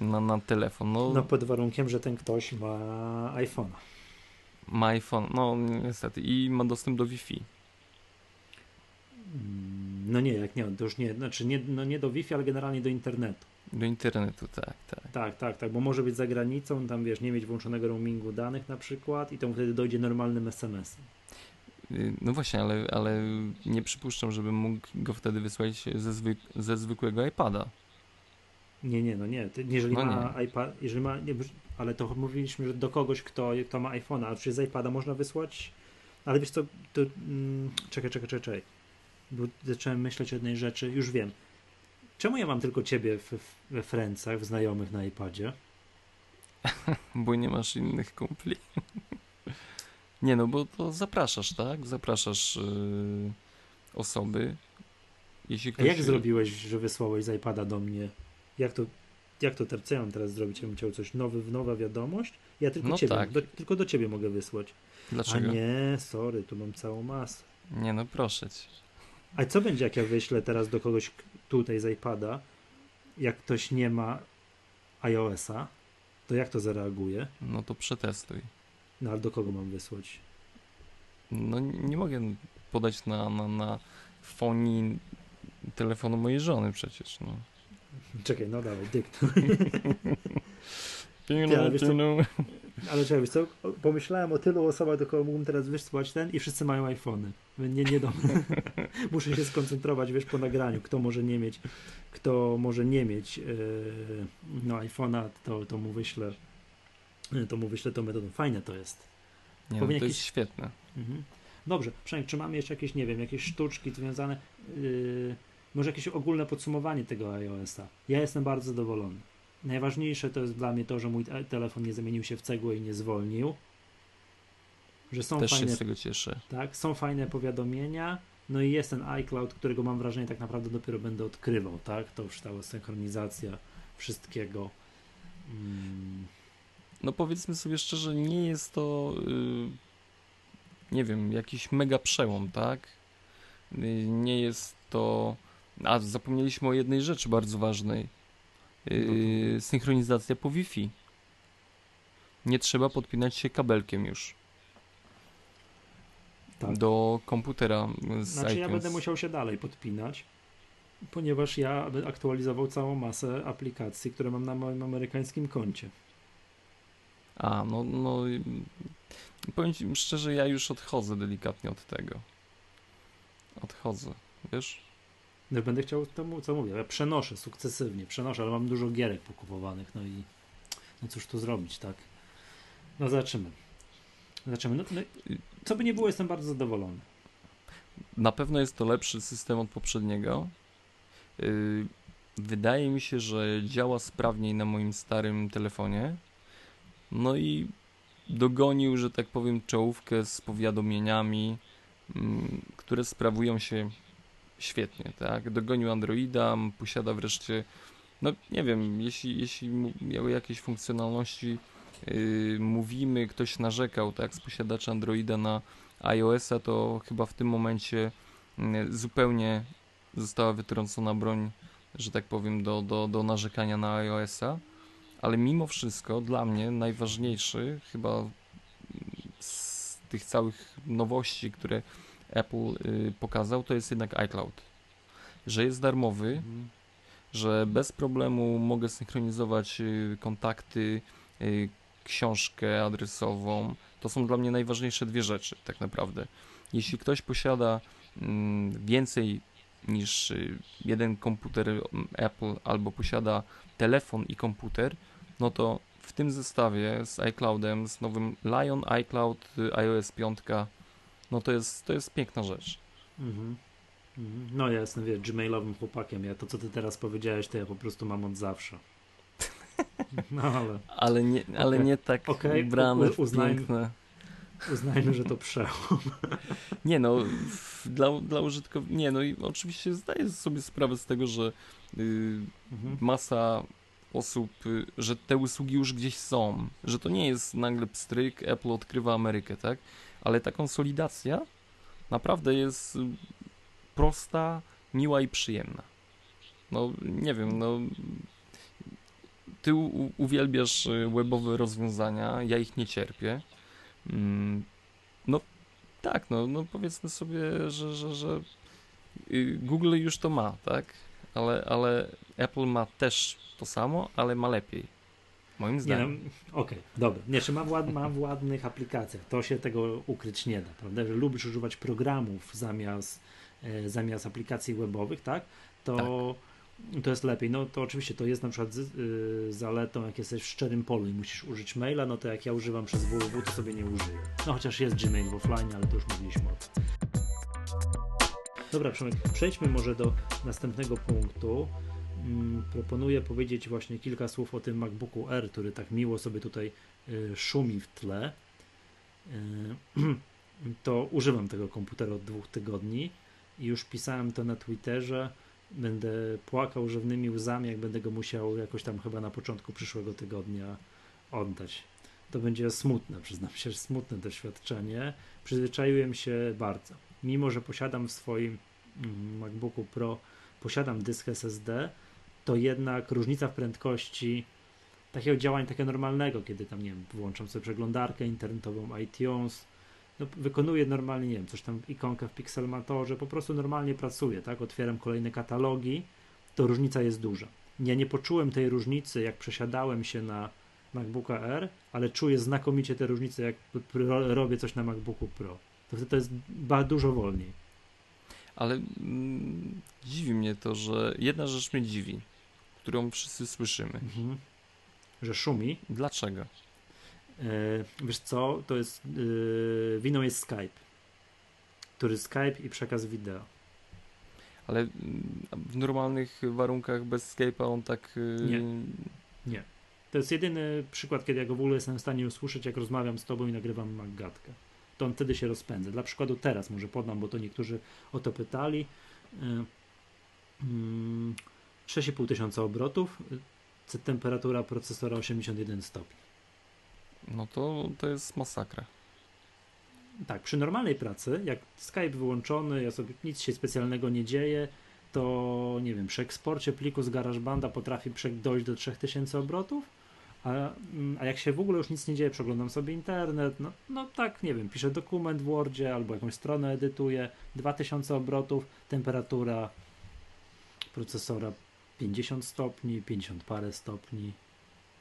A: na, na telefon. No,
B: No pod warunkiem, że ten ktoś ma iPhone'a.
A: Ma iPhone, no niestety, i ma dostęp do Wi-Fi.
B: No nie, jak nie, to już nie, znaczy nie, no nie do Wi-Fi, ale generalnie do internetu.
A: Do internetu, tak, tak.
B: Tak, tak, tak, bo może być za granicą, tam wiesz, nie mieć włączonego roamingu danych na przykład i to mu wtedy dojdzie normalnym SMS-em.
A: Y, No właśnie, ale, ale nie przypuszczam, żebym mógł go wtedy wysłać ze, zwyk ze zwykłego iPada.
B: Nie, nie, no nie, jeżeli
A: No
B: ma iPad, jeżeli ma, nie, ale to mówiliśmy, że do kogoś, kto, kto ma iPhone'a, a czy z iPada można wysłać, ale wiesz co, to, mm, czekaj, czekaj, czekaj, czekaj, bo zacząłem myśleć o jednej rzeczy, już wiem. Czemu ja mam tylko ciebie w, we Francach, w znajomych na iPadzie? [laughs]
A: Bo nie masz innych kumpli. [laughs] nie no, bo to zapraszasz, tak? Zapraszasz y, osoby. Jeśli
B: A
A: ktoś...
B: jak zrobiłeś, że wysłałeś z iPada do mnie? Jak to, jak to ter- co ja mam teraz zrobić? Ja bym chciał coś nowy, nowa wiadomość? Ja tylko
A: No
B: ciebie,
A: tak.
B: do, tylko do ciebie mogę wysłać.
A: Dlaczego?
B: A nie, sorry, tu mam całą masę.
A: nie no, proszę cię.
B: A co będzie, jak ja wyślę teraz do kogoś tutaj z iPada, jak ktoś nie ma iOS-a, to jak to zareaguje?
A: No to przetestuj.
B: No ale do kogo mam wysłać?
A: No nie mogę podać na, na, na fonii telefonu mojej żony przecież, no. [laughs]
B: Czekaj, no dawaj, dyktuj. [laughs]
A: Piu,
B: ale wiesz co-. Ale czekaj, wiesz co, pomyślałem o tylu osobach, do kogo mógłbym teraz wysłać ten i wszyscy mają iPhony. Nie, nie dam. [laughs] Muszę się skoncentrować, wiesz, po nagraniu, kto może nie mieć, kto może nie mieć yy, no iPhone'a, to, to mu wyślę to mu wyślę tą metodą. Fajne to jest.
A: Nie, no, to
B: jakiś-
A: jest świetne.
B: Mhm. Dobrze, Przemek, czy mamy jeszcze jakieś, nie wiem, jakieś sztuczki związane, yy, może jakieś ogólne podsumowanie tego iOS-a? Ja jestem bardzo zadowolony. Najważniejsze to jest dla mnie to, że mój te- telefon nie zamienił się w cegłę i nie zwolnił. Że są
A: Też się
B: fajne,
A: z tego cieszę.
B: tak, są fajne powiadomienia, no i jest ten iCloud, którego mam wrażenie tak naprawdę dopiero będę odkrywał, tak? To już stała synchronizacja wszystkiego. Mm,
A: No powiedzmy sobie szczerze, nie jest to, y, nie wiem, jakiś mega przełom, tak? Y, nie jest to... A, zapomnieliśmy o jednej rzeczy bardzo ważnej. Y,
B: No
A: synchronizacja po Wi-Fi. Nie trzeba podpinać się kabelkiem już
B: tak.
A: do komputera z
B: Znaczy ja
A: iTunes.
B: będę musiał się dalej podpinać, ponieważ ja będę aktualizował całą masę aplikacji, które mam na moim amerykańskim koncie.
A: A, no, no powiem ci szczerze, ja już odchodzę delikatnie od tego. Odchodzę, wiesz?
B: No będę chciał, to mu- co mówię, ja przenoszę sukcesywnie, przenoszę, ale mam dużo gierek pokupowanych, no i no cóż tu zrobić, tak? No zobaczymy. Zobaczymy. No, no, co by nie było, jestem bardzo zadowolony.
A: Na pewno jest to lepszy system od poprzedniego. Yy, Wydaje mi się, że działa sprawniej na moim starym telefonie. No i dogonił, że tak powiem, czołówkę z powiadomieniami, mm, które sprawują się świetnie, tak? Dogonił Androida, posiada wreszcie, no nie wiem, jeśli, jeśli miały jakieś funkcjonalności yy, mówimy, ktoś narzekał, tak, z posiadacza Androida na iOS-a, to chyba w tym momencie yy, zupełnie została wytrącona broń, że tak powiem, do, do, do narzekania na iOS-a, ale mimo wszystko dla mnie najważniejszy chyba z tych całych nowości, które Apple y, pokazał, to jest jednak iCloud. Że jest darmowy, mhm. że bez problemu mogę synchronizować y, kontakty, y, książkę adresową. To są dla mnie najważniejsze dwie rzeczy, tak naprawdę. Jeśli ktoś posiada mm, więcej niż jeden komputer mm, Apple albo posiada telefon i komputer, no to w tym zestawie z iCloudem, z nowym Lion iCloud iOS 5, no to jest, to jest piękna rzecz. Mhm.
B: Mhm. No ja jestem, wie, gmailowym chłopakiem. Ja to, co ty teraz powiedziałeś, to ja po prostu mam od zawsze. [laughs]
A: No ale... Ale nie, ale okay. nie tak okay. ubrane Uznajmy, piękne.
B: Uznajmy, że to przełom. [laughs]
A: Nie no, dla, dla użytkowników, nie no i oczywiście zdaję sobie sprawę z tego, że yy, mhm. masa osób, y, że te usługi już gdzieś są, że to nie jest nagle pstryk, Apple odkrywa Amerykę, tak? Ale ta konsolidacja naprawdę jest y, prosta, miła i przyjemna. No, nie wiem, no ty uwielbiasz y, webowe rozwiązania, ja ich nie cierpię. Mm, no tak, no, no powiedzmy sobie, że, że, że Google już to ma, tak? Ale, ale Apple ma też to samo, ale ma lepiej. Moim zdaniem.
B: No, Okej, okay, dobra. Nie, czy ma, wład, ma w ładnych aplikacjach. To się tego ukryć nie da, prawda? Że lubisz używać programów zamiast, e, zamiast aplikacji webowych, tak? To, tak. to jest lepiej. No to oczywiście to jest na przykład z, y, zaletą, jak jesteś w szczerym polu i musisz użyć maila, no to jak ja używam przez www, to sobie nie użyję. No chociaż jest Gmail w offline, ale to już mówiliśmy o tym. Dobra, Przemek, przejdźmy może do następnego punktu. Mm, proponuję powiedzieć właśnie kilka słów o tym MacBooku R, który tak miło sobie tutaj y, szumi w tle. Y, [clears throat] to używam tego komputera od dwóch tygodni i już pisałem to na Twitterze. Będę płakał żywnymi łzami, jak będę go musiał jakoś tam chyba na początku przyszłego tygodnia oddać. To będzie smutne, przyznam się, smutne doświadczenie. Przyzwyczaiłem się bardzo. Mimo, że posiadam w swoim mm, MacBooku Pro posiadam dysk SSD, to jednak różnica w prędkości takiego działania takiego normalnego, kiedy tam, nie wiem, włączam sobie przeglądarkę internetową, iTunes, no, wykonuję normalnie, nie wiem, coś tam ikonkę w Pixelmatorze, po prostu normalnie pracuję, tak, otwieram kolejne katalogi, to różnica jest duża. Ja nie poczułem tej różnicy, jak przesiadałem się na MacBooka R, ale czuję znakomicie te różnice, jak robię coś na MacBooku Pro. To wtedy to jest dużo wolniej.
A: Ale mm, dziwi mnie to, że jedna rzecz mnie dziwi którą wszyscy słyszymy. Mhm.
B: Że szumi.
A: Dlaczego?
B: E, wiesz co, to jest e, winą jest Skype. Który Skype i przekaz wideo.
A: Ale mm, w normalnych warunkach bez Skype'a on tak.
B: E, Nie. Nie. To jest jedyny przykład, kiedy ja go w ogóle jestem w stanie usłyszeć, jak rozmawiam z tobą i nagrywam magatkę. To on wtedy się rozpędza. Dla przykładu teraz może podam, bo to niektórzy o to pytali. Mm, 6,5 tysiąca obrotów, temperatura procesora 81 stopni.
A: No to, to jest masakra.
B: Tak, przy normalnej pracy, jak Skype wyłączony, ja sobie nic się specjalnego nie dzieje, to nie wiem, przy eksporcie pliku z GarageBanda potrafi dojść do 3000 obrotów, a, mm, a jak się w ogóle już nic nie dzieje, przeglądam sobie internet, no, no tak, nie wiem, piszę dokument w Wordzie albo jakąś stronę edytuję, 2000 obrotów, temperatura procesora 50 stopni, 50 parę stopni.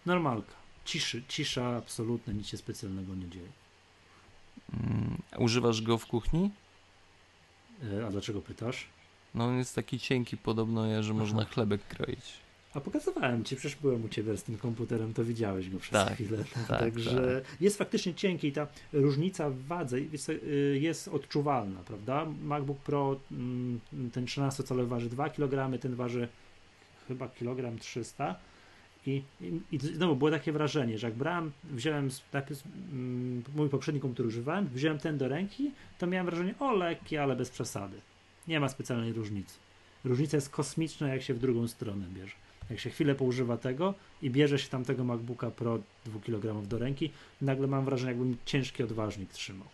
B: Normalka. Ciszy, cisza absolutna, nic się specjalnego nie dzieje.
A: Mm, używasz go w kuchni?
B: E, a dlaczego pytasz?
A: No on jest taki cienki podobno, że można Aha. chlebek kroić.
B: A pokazywałem ci, przecież byłem u ciebie z tym komputerem, to widziałeś go przez
A: tak,
B: chwilę. [laughs]
A: Tak,
B: Także tak. jest faktycznie cienki i ta różnica w wadze y, jest odczuwalna, prawda? MacBook Pro, mm, ten 13-calowy waży 2 kg, ten waży chyba kilogram 300 i, i, i znowu było takie wrażenie, że jak brałem, wziąłem najpierw mm, mój poprzedni komputer używałem, wziąłem ten do ręki, to miałem wrażenie, o lekki, ale bez przesady. Nie ma specjalnej różnicy. Różnica jest kosmiczna, jak się w drugą stronę bierze. Jak się chwilę poużywa tego i bierze się tamtego MacBooka Pro 2 kg do ręki, nagle mam wrażenie, jakbym ciężki odważnik trzymał.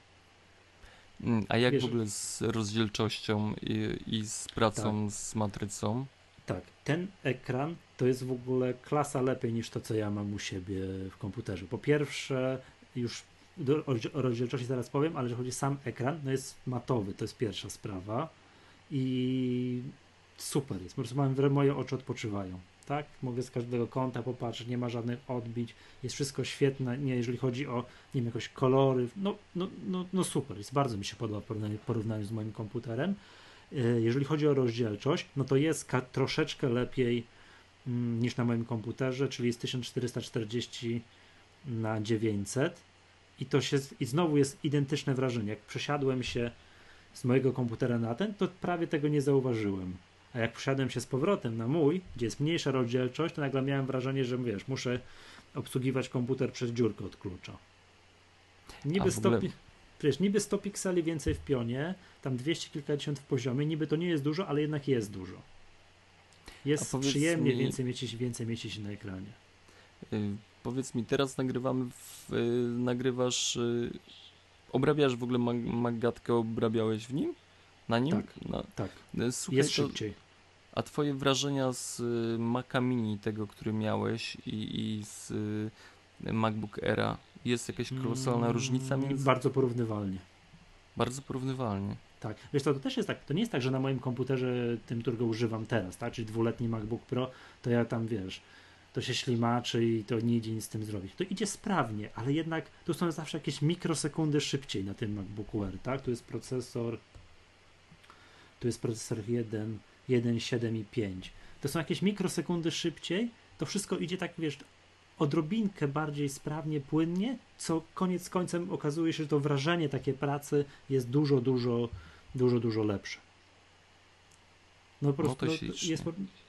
A: Mm, A jak
B: Wiesz-
A: w ogóle z rozdzielczością i, i z pracą z matrycą?
B: Tak, ten ekran to jest w ogóle klasa lepiej niż to, co ja mam u siebie w komputerze. Po pierwsze, już o rozdzielczości zaraz powiem, ale jeżeli chodzi sam ekran, no jest matowy, to jest pierwsza sprawa i super jest, po prostu mam, moje oczy odpoczywają, tak? Mogę z każdego kąta popatrzeć, nie ma żadnych odbić, jest wszystko świetne, nie, jeżeli chodzi o, nie wiem, jakoś kolory, no, no, no, no super, jest, bardzo mi się podoba w porównaniu z moim komputerem. E, Jeżeli chodzi o rozdzielczość, no to jest troszeczkę lepiej mm, niż na moim komputerze, czyli jest 1440 na 900 i to się i znowu jest identyczne wrażenie. Jak przesiadłem się z mojego komputera na ten, to prawie tego nie zauważyłem. A jak przesiadłem się z powrotem na mój, gdzie jest mniejsza rozdzielczość, to nagle miałem wrażenie, że wiesz, muszę obsługiwać komputer przez dziurkę od klucza. Niby
A: ogóle-
B: 100, pi- wiesz, niby 100 pikseli więcej w pionie, tam 200 kilkadziesiąt w poziomie, niby to nie jest dużo, ale jednak jest dużo. Jest przyjemnie
A: mi-
B: więcej mieć, więcej mieć się na ekranie.
A: Y, powiedz mi, teraz nagrywamy, w, y, nagrywasz, y, obrabiasz w ogóle mag, Maggatkę, obrabiałeś w nim? Na nim?
B: Tak.
A: Na,
B: Tak,
A: słuchaj,
B: jest
A: to,
B: szybciej.
A: a twoje wrażenia z Maca Mini, tego, który miałeś i, i z MacBook Era, jest jakaś kolosalna
B: Mm,
A: różnica między...
B: Bardzo porównywalnie.
A: Bardzo porównywalnie.
B: Tak. Wiesz, to, to też jest tak, to nie jest tak, że na moim komputerze, tym, którego używam teraz, tak, czyli dwuletni MacBook Pro, to ja tam, wiesz, to się ślimaczy i to nie idzie nic z tym zrobić. To idzie sprawnie, ale jednak tu są zawsze jakieś mikrosekundy szybciej na tym MacBooku Air, tak? Tu jest procesor tu jest procesor 1, 1, 7 i 5. To są jakieś mikrosekundy szybciej, to wszystko idzie tak, wiesz, odrobinkę bardziej sprawnie, płynnie, co koniec końcem okazuje się, że to wrażenie takie pracy jest dużo, dużo, dużo, dużo lepsze. No po
A: No
B: prostu
A: to
B: no,
A: ślicznie.
B: jest,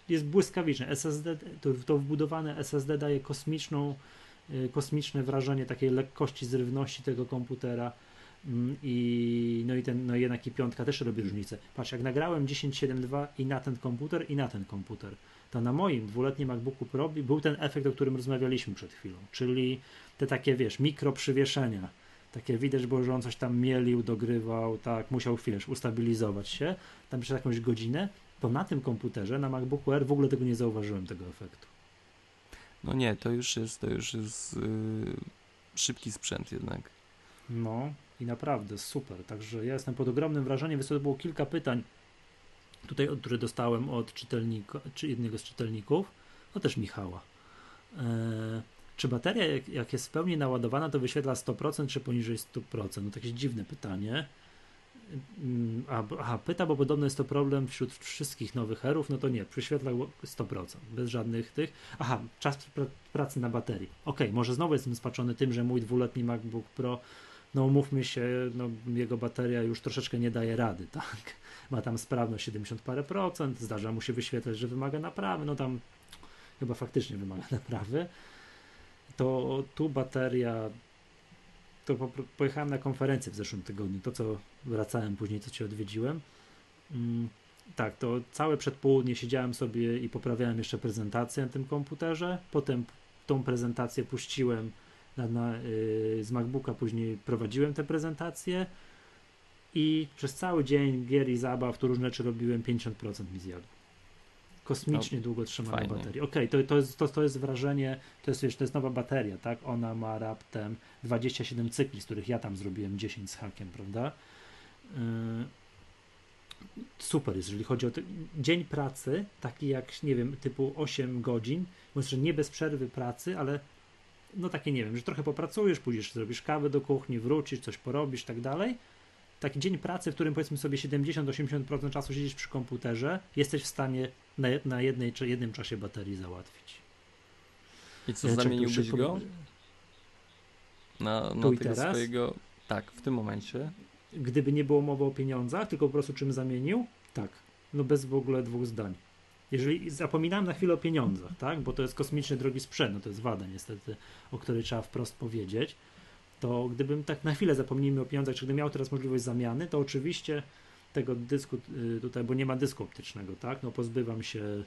B: jest błyskawiczne. SSD, to, to wbudowane SSD daje kosmiczną, y, kosmiczne wrażenie takiej lekkości, zrywności tego komputera. Mm, I, no i ten, no jednak i piątka też robi różnicę. Patrz, jak nagrałem 10.7.2 i na ten komputer, i na ten komputer, to na moim dwuletnim MacBooku Pro był ten efekt, o którym rozmawialiśmy przed chwilą, czyli te takie, wiesz, mikro przywieszenia. Takie widać było, że on coś tam mielił, dogrywał, tak, musiał chwilę ustabilizować się, tam przez jakąś godzinę, to na tym komputerze, na MacBooku Air w ogóle tego nie zauważyłem, tego efektu.
A: No nie, to już jest, to już jest y, szybki sprzęt jednak.
B: No i naprawdę super. Także ja jestem pod ogromnym wrażeniem. Wysoko było kilka pytań tutaj, które dostałem od czytelnika, czy jednego z czytelników, no też Michała. E, czy bateria, jak, jest w pełni naładowana, to wyświetla 100% czy poniżej 100%? No to jakieś dziwne pytanie. Mm, A, aha, pyta, bo podobno jest to problem wśród wszystkich nowych herów, no to nie, wyświetla 100%, bez żadnych tych. Aha, czas pra- pracy na baterii. Okej, może znowu jestem spaczony tym, że mój dwuletni MacBook Pro no umówmy się, no, jego bateria już troszeczkę nie daje rady, [laughs] tak? Ma tam sprawność 70 parę procent, zdarza mu się wyświetlać, że wymaga naprawy, no tam chyba faktycznie wymaga [laughs] naprawy. To tu bateria, to po, pojechałem na konferencję w zeszłym tygodniu, to co wracałem później, co cię odwiedziłem. Mm, tak, to całe przedpołudnie siedziałem sobie i poprawiałem jeszcze prezentację na tym komputerze, potem tą prezentację puściłem na, na, yy, z MacBooka później prowadziłem tę prezentację i przez cały dzień gier i zabaw, tu różne rzeczy robiłem, 50% mi zjadł. Kosmicznie
A: No,
B: długo trzyma na
A: fajnie.
B: baterii. Okej, to, to, jest, to, to jest wrażenie, to jest, wiesz, to jest nowa bateria, tak? Ona ma raptem 27 cykli, z których ja tam zrobiłem 10 z hakiem, prawda? Yy, super jest, jeżeli chodzi o te, dzień pracy, taki jak, nie wiem, typu 8 godzin, może nie bez przerwy pracy, ale no takie nie wiem, że trochę popracujesz, pójdziesz, zrobisz kawę do kuchni, wrócisz, coś porobisz, tak dalej. Taki dzień pracy, w którym powiedzmy sobie 70-80% czasu siedzisz przy komputerze, jesteś w stanie na, na jednej, czy jednym czasie baterii załatwić.
A: I co,
B: czekaj,
A: zamieniłbyś go na, na
B: Tu i
A: tego
B: teraz?
A: swojego... Tak, w tym momencie.
B: Gdyby nie było mowy o pieniądzach, tylko po prostu czym zamienił, tak. No bez w ogóle dwóch zdań. Jeżeli zapominałem na chwilę o pieniądzach, tak, bo to jest kosmicznie drogi sprzęt, no to jest wada niestety, o której trzeba wprost powiedzieć, to gdybym tak na chwilę zapomnijmy o pieniądzach, czy gdybym miał teraz możliwość zamiany, to oczywiście tego dysku y, tutaj, bo nie ma dysku optycznego, tak? No pozbywam się,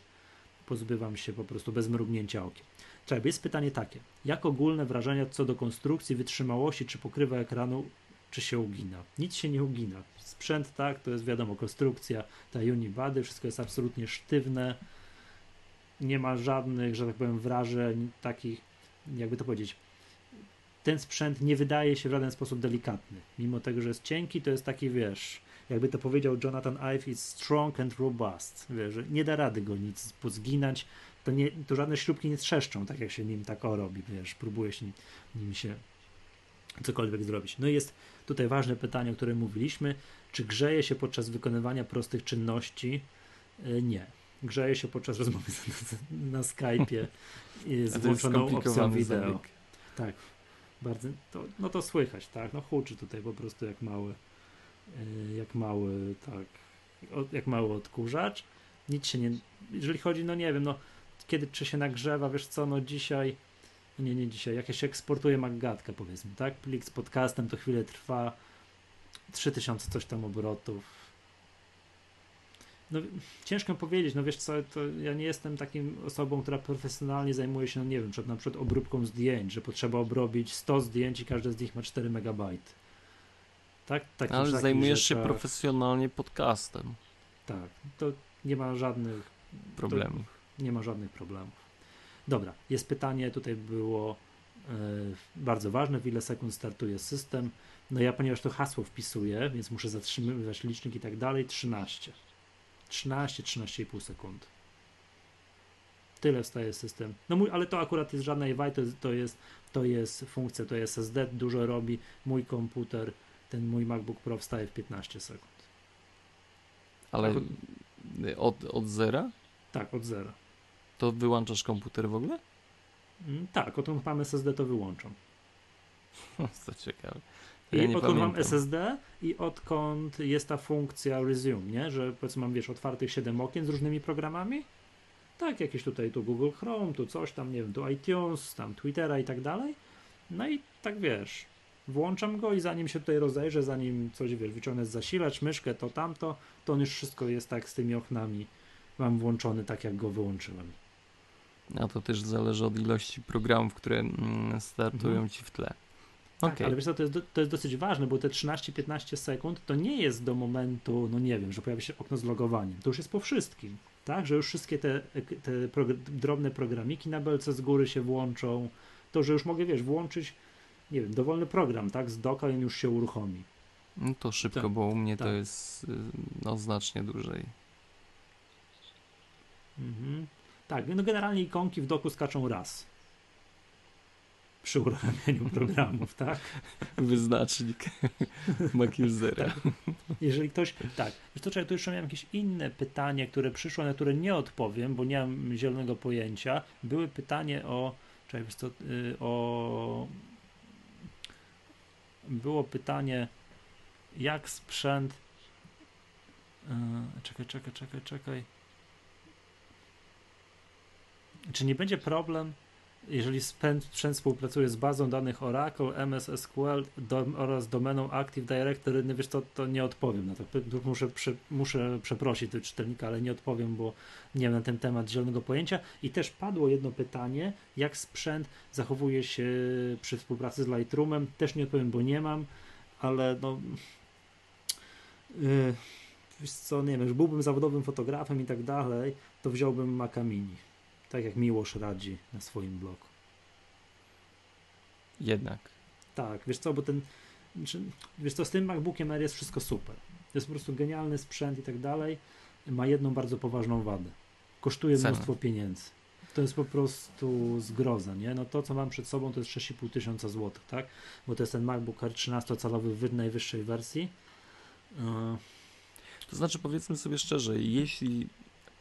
B: pozbywam się po prostu bez mrugnięcia okiem. Czekaj, jest pytanie takie. Jak ogólne wrażenia co do konstrukcji, wytrzymałości, czy pokrywa ekranu, czy się ugina? Nic się nie ugina. Sprzęt, tak, to jest wiadomo, konstrukcja, ta unibody, wszystko jest absolutnie sztywne. Nie ma żadnych, że tak powiem, wrażeń takich, jakby to powiedzieć, ten sprzęt nie wydaje się w żaden sposób delikatny. Mimo tego, że jest cienki, to jest taki, wiesz, jakby to powiedział Jonathan Ive, is strong and robust. Wiesz, że nie da rady go nic pozginać, to, nie, to żadne śrubki nie trzeszczą, tak jak się nim tak o robi, wiesz, próbuje się nim, się cokolwiek zrobić. No i jest tutaj ważne pytanie, o którym mówiliśmy, czy grzeje się podczas wykonywania prostych czynności? E, nie. Grzeje się podczas rozmowy [laughs] na, na Skype'ie z włączoną opcją wideo. Zabieg. Tak, bardzo, to, no to słychać, tak, no huczy tutaj po prostu jak mały, e, jak mały, tak, jak mały odkurzacz. Nic się nie, jeżeli chodzi, no nie wiem, no kiedy czy się nagrzewa, wiesz co, no dzisiaj, no nie, nie dzisiaj, jak się eksportuje Maggatkę powiedzmy, tak, plik z podcastem to chwilę trwa, 3000 coś tam obrotów. No, ciężko powiedzieć, no wiesz co, to ja nie jestem takim osobą, która profesjonalnie zajmuje się, no nie wiem, przed, na przykład obróbką zdjęć, że potrzeba obrobić 100 zdjęć i każde z nich ma 4 MB. Tak?
A: Taki, Ale zajmujesz się profesjonalnie podcastem.
B: Tak, to nie ma żadnych
A: problemów
B: nie ma żadnych problemów. Dobra, jest pytanie, tutaj było e, bardzo ważne, w ile sekund startuje system. No ja, ponieważ to hasło wpisuję, więc muszę zatrzymywać licznik i tak dalej, 13. 13, 13,5 sekund. Tyle wstaje system. No mój, ale to akurat jest żadna AI, to, to, jest, to jest funkcja, to jest SSD, dużo robi. Mój komputer, ten mój MacBook Pro wstaje w 15 sekund.
A: Ale od, od zera?
B: Tak, od zera.
A: To wyłączasz komputer w ogóle?
B: Mm, tak, odkąd mam SSD to wyłączam. [laughs]
A: to ciekawe.
B: Ja I odkąd mam SSD i odkąd jest ta funkcja resume, nie? Że powiedzmy mam, wiesz, otwartych 7 okien z różnymi programami. Tak, jakieś tutaj tu Google Chrome, tu coś tam, nie wiem, tu iTunes, tam Twittera i tak dalej. No i tak wiesz, włączam go i zanim się tutaj rozejrzę, zanim coś, wiesz, wyciągnę zasilacz, myszkę, to tamto, to on już wszystko jest tak z tymi oknami mam włączony tak, jak go wyłączyłem.
A: A to też zależy od ilości programów, które mm, startują mhm. ci w tle.
B: Tak, okay. ale wiesz co, to jest, do, to jest dosyć ważne, bo te 13-15 sekund to nie jest do momentu, no nie wiem, że pojawi się okno z logowaniem. To już jest po wszystkim, tak? Że już wszystkie te, te drobne programiki na belce z góry się włączą. To, że już mogę, wiesz, włączyć, nie wiem, dowolny program, tak? Z doka i już się uruchomi.
A: No to szybko, tak, bo u mnie tak. to jest y, no, znacznie dłużej.
B: Mhm. Tak, no generalnie ikonki w doku skaczą raz. Przy uruchamianiu programów, tak?
A: Wyznacznik [laughs] Mac usera.
B: Tak. Jeżeli ktoś, tak, to tu jeszcze miałem jakieś inne pytanie, które przyszło, na które nie odpowiem, bo nie mam zielonego pojęcia. Były pytanie o, czekaj, co, y, o było pytanie, jak sprzęt yy, czekaj, czekaj, czekaj, czekaj czy nie będzie problem, jeżeli sprzęt, współpracuje z bazą danych Oracle, MS SQL do, oraz domeną Active Directory, no wiesz to, to nie odpowiem na to. Muszę, muszę przeprosić tego czytelnika, ale nie odpowiem, bo nie mam na ten temat zielonego pojęcia. I też padło jedno pytanie, jak sprzęt zachowuje się przy współpracy z Lightroomem. Też nie odpowiem, bo nie mam, ale no... Yy, co, nie wiem, że byłbym zawodowym fotografem i tak dalej, to wziąłbym Maca Mini tak jak Miłosz radzi na swoim blogu.
A: Jednak.
B: Tak, wiesz co, bo ten, znaczy, wiesz co, z tym MacBookiem Air jest wszystko super. To jest po prostu genialny sprzęt i tak dalej. Ma jedną bardzo poważną wadę. Kosztuje Cena. mnóstwo pieniędzy. To jest po prostu zgroza, nie? No to, co mam przed sobą, to jest 6,5 tysiąca złotych, tak? Bo to jest ten MacBook Air 13-calowy w najwyższej wersji.
A: To znaczy, powiedzmy sobie szczerze, jeśli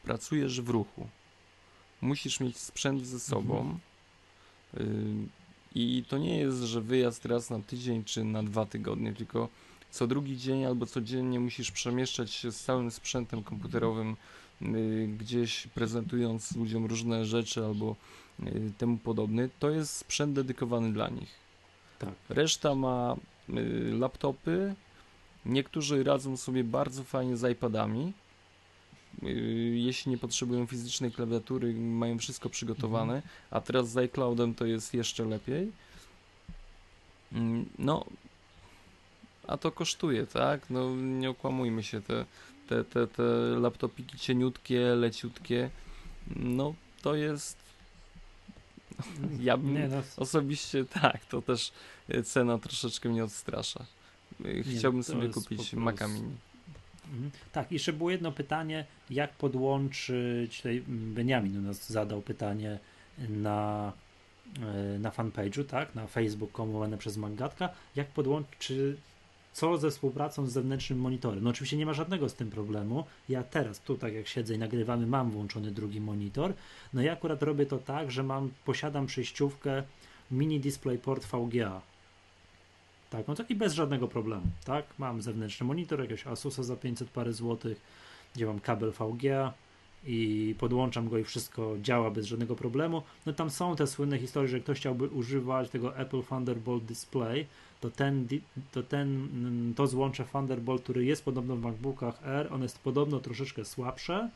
A: pracujesz w ruchu, musisz mieć sprzęt ze sobą. Mhm. I to nie jest, że wyjazd raz na tydzień czy na dwa tygodnie, tylko co drugi dzień albo codziennie musisz przemieszczać się z całym sprzętem komputerowym, y, gdzieś prezentując ludziom różne rzeczy albo y, temu podobny. To jest sprzęt dedykowany dla nich.
B: Tak.
A: Reszta ma laptopy, Niektórzy radzą sobie bardzo fajnie z iPadami. Yy, Jeśli nie potrzebują fizycznej klawiatury, mają wszystko przygotowane,
B: Mhm.
A: a teraz z iCloudem to jest jeszcze lepiej. Mm, No, a to kosztuje, tak? No, nie okłamujmy się, te, te, te, te laptopiki cieniutkie, leciutkie, no to jest. [laughs] Ja bym
B: Nie, no,
A: Osobiście tak, to też cena troszeczkę mnie odstrasza. E, Chciałbym
B: to
A: sobie kupić Maca Mini.
B: Mhm. Tak, jeszcze było jedno pytanie, jak podłączyć, tutaj Beniamin u nas zadał pytanie na, e, na fanpage'u, tak, na facebook.com łamane przez Magatka, jak podłączyć, co ze współpracą z zewnętrznym monitorem. No oczywiście nie ma żadnego z tym problemu, ja teraz tu tak jak siedzę i nagrywamy, mam włączony drugi monitor, no ja akurat robię to tak, że mam, posiadam przejściówkę Mini DisplayPort VGA, tak, no taki bez żadnego problemu, tak? Mam zewnętrzny monitor, jakiegoś Asusa za 500 parę złotych, gdzie mam kabel VGA i podłączam go i wszystko działa bez żadnego problemu. No tam są te słynne historie, że ktoś chciałby używać tego Apple Thunderbolt Display, to ten, to ten, mm, to złącze Thunderbolt, który jest podobno w MacBookach Air, on jest podobno troszeczkę słabsze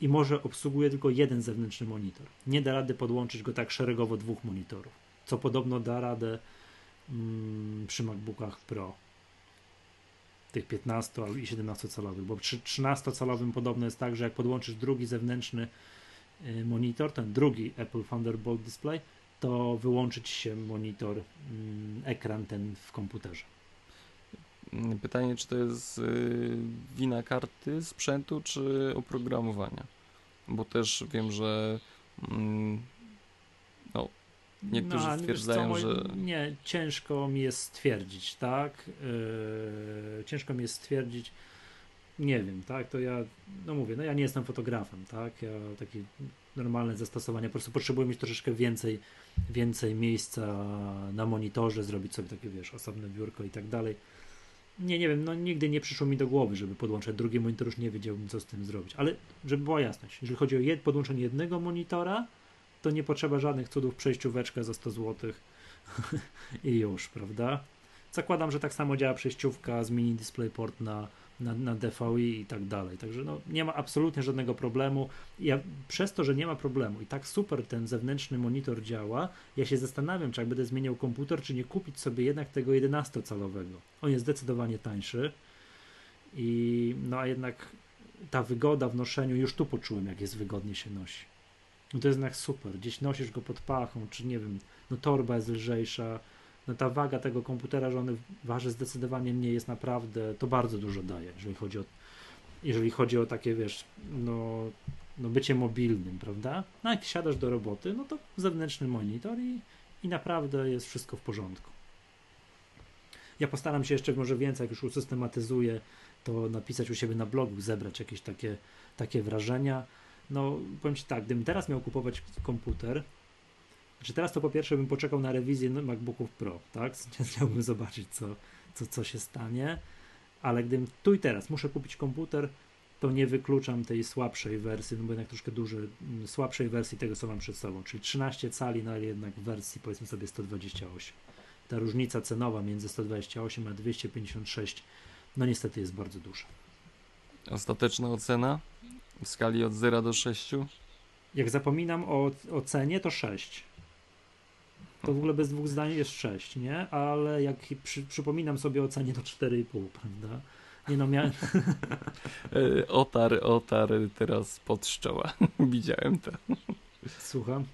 B: i może obsługuje tylko jeden zewnętrzny monitor. Nie da rady podłączyć go tak szeregowo dwóch monitorów, co podobno da radę przy MacBookach Pro tych 15 i 17 calowych, bo przy 13 calowym podobno jest tak, że jak podłączysz drugi zewnętrzny y, monitor, ten drugi Apple Thunderbolt Display, to wyłączy ci się monitor, mm, ekran ten w komputerze.
A: Mm, Pytanie, czy to jest y, wina karty, sprzętu, czy oprogramowania? Bo też wiem, że mm, Niektórzy
B: wiesz
A: stwierdzają,
B: moi-
A: że-
B: Nie, ciężko mi jest stwierdzić, tak? Yy, ciężko mi jest stwierdzić, nie wiem, tak? To ja, no mówię, no ja nie jestem fotografem, tak? Ja takie normalne zastosowania, po prostu potrzebuję mieć troszeczkę więcej, więcej miejsca na monitorze, zrobić sobie takie, wiesz, osobne biurko i tak dalej. Nie, nie wiem, no nigdy nie przyszło mi do głowy, żeby podłączać drugi monitor, już nie wiedziałbym, co z tym zrobić. Ale żeby była jasność, jeżeli chodzi o jed, podłączenie jednego monitora, to nie potrzeba żadnych cudów, przejścióweczka za 100 zł [laughs] i już, prawda? Zakładam, że tak samo działa przejściówka z mini DisplayPort na, na, na DVI i tak dalej. Także no, nie ma absolutnie żadnego problemu. Ja, przez to, że nie ma problemu i tak super ten zewnętrzny monitor działa, ja się zastanawiam, czy jak będę zmieniał komputer, czy nie kupić sobie jednak tego 11-calowego. On jest zdecydowanie tańszy i no a jednak ta wygoda w noszeniu, już tu poczułem, jak jest wygodnie się nosi. No to jest jednak super. Gdzieś nosisz go pod pachą, czy nie wiem, no torba jest lżejsza. No ta waga tego komputera, że on waży zdecydowanie mniej, jest naprawdę, to bardzo dużo daje, jeżeli chodzi o, jeżeli chodzi o takie, wiesz, no, no bycie mobilnym, prawda? No jak siadasz do roboty, no to zewnętrzny monitor i, i naprawdę jest wszystko w porządku. Ja postaram się jeszcze może więcej, jak już usystematyzuję, to napisać u siebie na blogu, zebrać jakieś takie, takie wrażenia. No, powiem Ci tak, gdybym teraz miał kupować komputer, znaczy teraz to po pierwsze bym poczekał na rewizję MacBooków Pro, tak? [laughs] Chciałbym zobaczyć, co, co, co się stanie, ale gdybym tu i teraz muszę kupić komputer, to nie wykluczam tej słabszej wersji, no bo jednak troszkę duży, mm, słabszej wersji tego, co mam przed sobą, czyli 13 cali, no ale jednak w wersji powiedzmy sobie 128. Ta różnica cenowa między 128 a 256, no niestety jest bardzo duża.
A: ostateczna ocena w skali od 0 do 6.
B: Jak zapominam o, o cenie, to 6. To w ogóle bez dwóch zdań jest 6, nie? Ale jak przy, przypominam sobie o cenie, to 4,5, prawda? Nie no, miałem... [laughs]
A: E, Otar, otar teraz pod szczoła. [laughs] Widziałem to.
B: Słucham?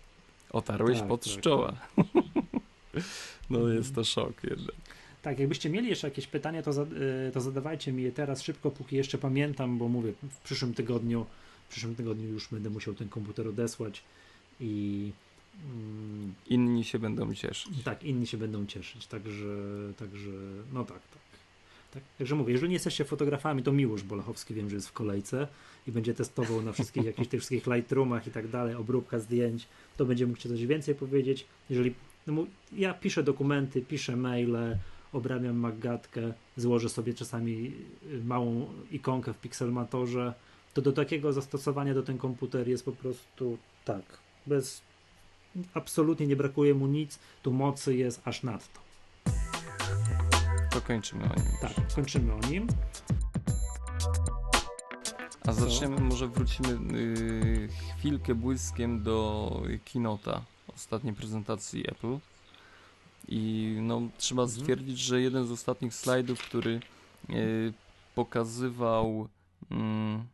A: Otarłeś
B: Tak,
A: pod
B: tak,
A: szczoła. [laughs] No jest to szok jednak.
B: Tak, jakbyście mieli jeszcze jakieś pytania, to, za, y, to zadawajcie mi je teraz szybko, póki jeszcze pamiętam, bo mówię, w przyszłym tygodniu, w przyszłym tygodniu już będę musiał ten komputer odesłać i mm,
A: Inni się będą cieszyć.
B: tak, inni się będą cieszyć, także, także no tak, tak. Tak, także mówię, jeżeli nie jesteście fotografami, to Miłosz Bolachowski wiem, że jest w kolejce i będzie testował na wszystkich jakichś tych wszystkich Lightroomach i tak dalej, obróbka zdjęć, to będzie mógł coś więcej powiedzieć. Jeżeli no, ja piszę dokumenty, piszę maile, obrabiam Maggatkę, złożę sobie czasami y, małą ikonkę w Pixelmatorze, to do takiego zastosowania do ten komputer jest po prostu tak, bez absolutnie nie brakuje mu nic, tu mocy jest aż nadto.
A: To kończymy o nim.
B: Tak, kończymy o nim.
A: A zaczniemy, może wrócimy y, chwilkę błyskiem do Kinota, ostatniej prezentacji Apple. I no, trzeba
B: Mhm.
A: stwierdzić, że jeden z ostatnich slajdów, który y, pokazywał mm,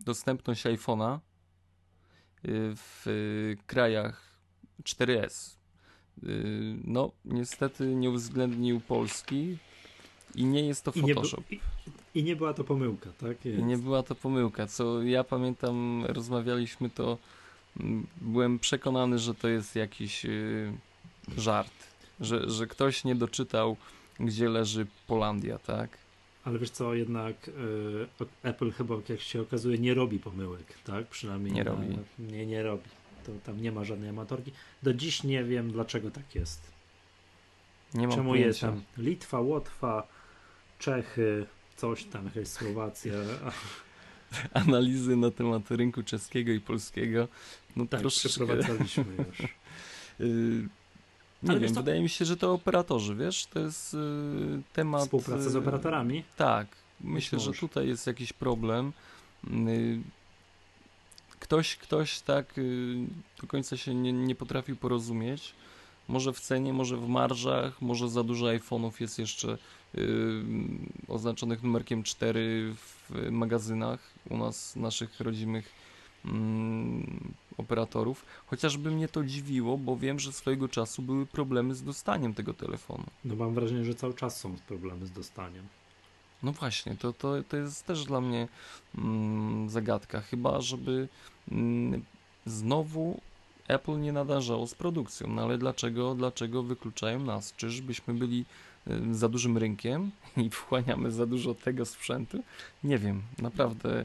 A: dostępność iPhone'a y, w y, krajach 4S, y, no niestety nie uwzględnił Polski i nie jest to
B: I nie,
A: Photoshop.
B: i, I nie była to pomyłka, tak?
A: I
B: Jest.
A: nie była to pomyłka. Co ja pamiętam, rozmawialiśmy to. mm, Byłem przekonany, że to jest jakiś żart. Że, że ktoś nie doczytał, gdzie leży Polandia, tak?
B: Ale wiesz co, jednak y, Apple chyba, jak się okazuje, nie robi pomyłek, tak? Przynajmniej
A: Nie
B: na-
A: robi.
B: Nie, nie robi. To tam nie ma żadnej amatorki. Do dziś nie wiem, dlaczego tak jest.
A: Nie mam
B: Czemu
A: pojęcia.
B: jest tam Litwa, Łotwa, Czechy, coś tam, jakaś Słowacja. [laughs]
A: Analizy na temat rynku czeskiego i polskiego. No
B: tak,
A: troszeczkę.
B: przeprowadzaliśmy już. [laughs]
A: nie
B: Ale
A: wiem,
B: co-
A: wydaje mi się, że to operatorzy, wiesz? To jest y, temat.
B: Współpraca z
A: y,
B: operatorami.
A: Tak, myślę, że tutaj jest jakiś problem. Y, Ktoś, ktoś tak y, do końca się nie, nie potrafił porozumieć. Może w cenie, może w marżach, może za dużo iPhone'ów jest jeszcze y, oznaczonych numerkiem 4 w magazynach u nas, naszych rodzimych mm, operatorów. Chociażby mnie to dziwiło, bo wiem, że swojego czasu były problemy z dostaniem tego telefonu.
B: No mam wrażenie, że cały czas są problemy z dostaniem.
A: No właśnie, to, to, to jest też dla mnie mm, zagadka. Chyba, żeby mm, znowu Apple nie nadarzało z produkcją. No ale dlaczego, dlaczego wykluczają nas? Czyżbyśmy byli y, za dużym rynkiem [laughs] i wchłaniamy za dużo tego sprzętu? Nie wiem, naprawdę.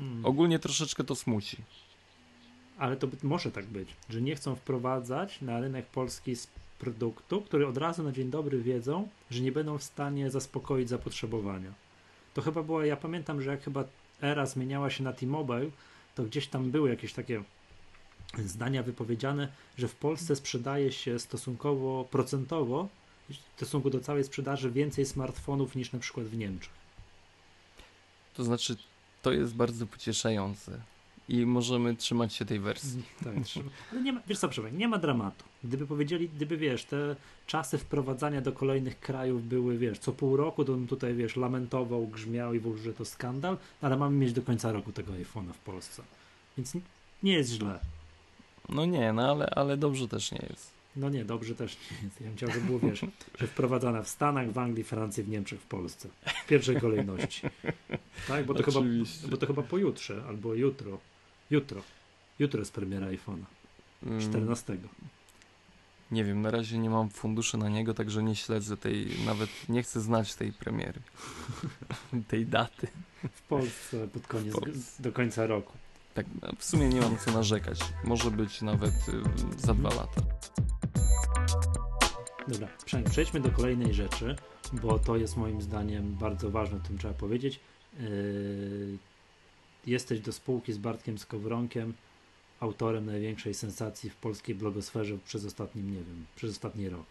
B: Mm.
A: Ogólnie troszeczkę to smuci.
B: Ale to może tak być, że nie chcą wprowadzać na rynek polski produktu, który od razu na dzień dobry wiedzą, że nie będą w stanie zaspokoić zapotrzebowania. To chyba była, ja pamiętam, że jak chyba era zmieniała się na T-Mobile, to gdzieś tam były jakieś takie zdania wypowiedziane, że w Polsce sprzedaje się stosunkowo procentowo w stosunku do całej sprzedaży więcej smartfonów niż na przykład w Niemczech.
A: To znaczy, to jest bardzo pocieszające i możemy trzymać się tej wersji. [laughs]
B: Tak. Ale nie ma, wiesz co, Przemek, nie ma dramatu. Gdyby powiedzieli, gdyby wiesz, te czasy wprowadzania do kolejnych krajów były, wiesz, co pół roku, to bym tutaj, wiesz, lamentował, grzmiał i w ogóle, że to skandal, ale mamy mieć do końca roku tego iPhone'a w Polsce. Więc nie jest źle.
A: No nie, no ale, ale dobrze też nie jest.
B: No nie, dobrze też nie jest. Ja bym chciał, żeby było, wiesz, że wprowadzana w Stanach, w Anglii, Francji, w Niemczech, w Polsce. W pierwszej kolejności. Tak, bo to, chyba, bo to chyba pojutrze, albo jutro. Jutro. Jutro jest premiera iPhone'a.
A: Mm,
B: 14.
A: Nie wiem, na razie nie mam funduszy na niego, także nie śledzę tej, nawet nie chcę znać tej premiery, [laughs] tej daty.
B: W Polsce pod koniec,
A: Polsce.
B: do końca roku.
A: Tak, no, w sumie nie mam co narzekać. Może być nawet y, za dwa lata.
B: Dobra, przejdźmy do kolejnej rzeczy, bo to jest moim zdaniem bardzo ważne, o tym trzeba powiedzieć. Yy, jesteś do spółki z Bartkiem Skowronkiem, autorem największej sensacji w polskiej blogosferze przez ostatni, nie wiem, przez ostatni rok.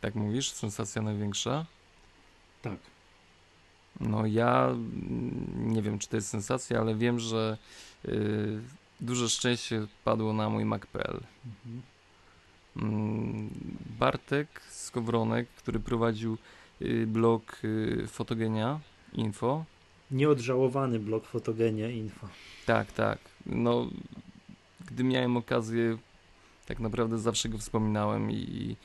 A: Tak mówisz? Sensacja największa?
B: Tak.
A: No ja mm, nie wiem, czy to jest sensacja, ale wiem, że y, duże szczęście padło na mój Mac.pl.
B: Mhm.
A: Mm, Bartek Skowronek, który prowadził y, blog y, Fotogenia Info.
B: Nieodżałowany blog Fotogenia Info.
A: Tak, tak. No, gdy miałem okazję, tak naprawdę zawsze go wspominałem i, i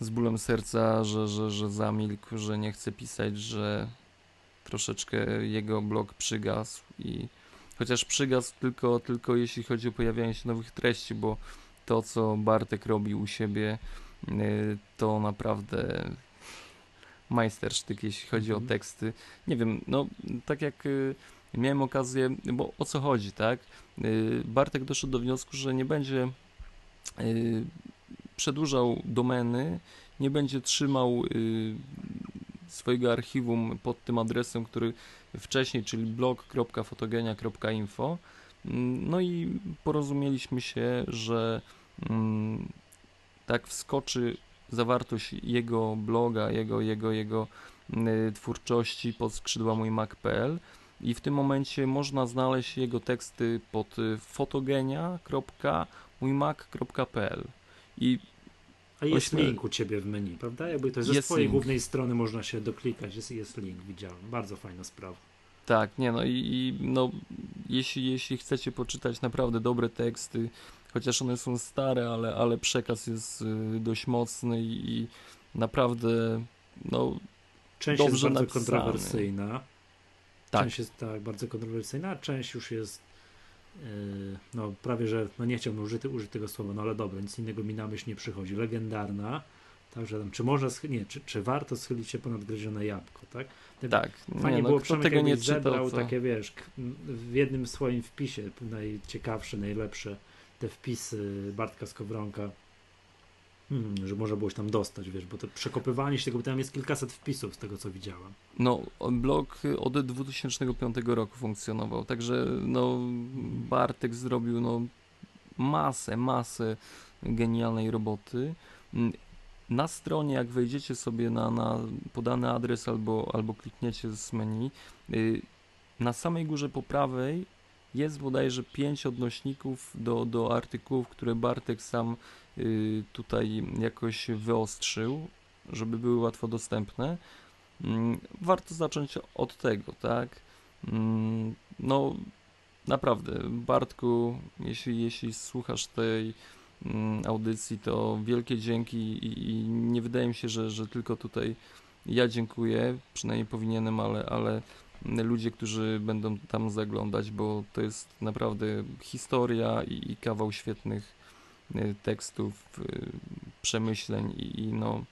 A: z bólem serca, że, że, że zamilkł, że nie chce pisać, że troszeczkę jego blog przygasł i chociaż przygasł tylko, tylko jeśli chodzi o pojawianie się nowych treści, bo to, co Bartek robi u siebie, y, to naprawdę majstersztyk, jeśli chodzi o
B: Mhm.
A: teksty. Nie wiem, no tak jak y, miałem okazję, bo o co chodzi, tak? Y, Bartek doszedł do wniosku, że nie będzie y, przedłużał domeny, nie będzie trzymał swojego archiwum pod tym adresem, który wcześniej, czyli blog.fotogenia.info. No i porozumieliśmy się, że mm, tak wskoczy zawartość jego bloga, jego, jego, jego y, twórczości pod skrzydła mój Mac.pl i w tym momencie można znaleźć jego teksty pod y, fotogenia.mójmac.pl i
B: A jest
A: Ośmiel-
B: link u ciebie w menu, prawda? Jakby to ze swojej
A: link.
B: głównej strony można się doklikać, jest, jest link, widziałem. Bardzo fajna sprawa.
A: Tak, nie no i, i no, jeśli, jeśli chcecie poczytać naprawdę dobre teksty, chociaż one są stare, ale, ale przekaz jest y, dość mocny i, naprawdę no
B: Część jest
A: Dobrze
B: bardzo
A: napisany.
B: kontrowersyjna.
A: Tak.
B: Część jest tak bardzo kontrowersyjna, a część już jest yy, no prawie, że no nie chciałbym użyty, użyć tego słowa, no ale dobra, nic innego mi na myśl nie przychodzi. Legendarna. Także tam, czy można, nie, czy, czy warto schylić się ponad gryzione jabłko, tak?
A: tak.
B: Fajnie
A: nie, no,
B: było Przemek
A: tego nie
B: zebrał
A: to...
B: takie, wiesz, w jednym swoim wpisie najciekawsze, najlepsze te wpisy Bartka Skowronka, hmm, że można było się tam dostać, wiesz, bo to przekopywanie się tego, bo tam jest kilkaset wpisów z tego, co widziałem.
A: No, blog od 2005 roku funkcjonował, także no, Bartek zrobił no, masę, masę genialnej roboty. Na stronie, jak wejdziecie sobie na, na podany adres albo, albo klikniecie z menu, y, na samej górze po prawej jest bodajże pięć odnośników do, do artykułów, które Bartek sam y, tutaj jakoś wyostrzył, żeby były łatwo dostępne. Mm, Warto zacząć od tego, tak? Mm, No, naprawdę, Bartku, jeśli, jeśli słuchasz tej mm, audycji, to wielkie dzięki i, i nie wydaje mi się, że, że tylko tutaj ja dziękuję, przynajmniej powinienem, ale, ale ludzie, którzy będą tam zaglądać, bo to jest naprawdę historia i, i kawał świetnych y, tekstów, y, przemyśleń i, i no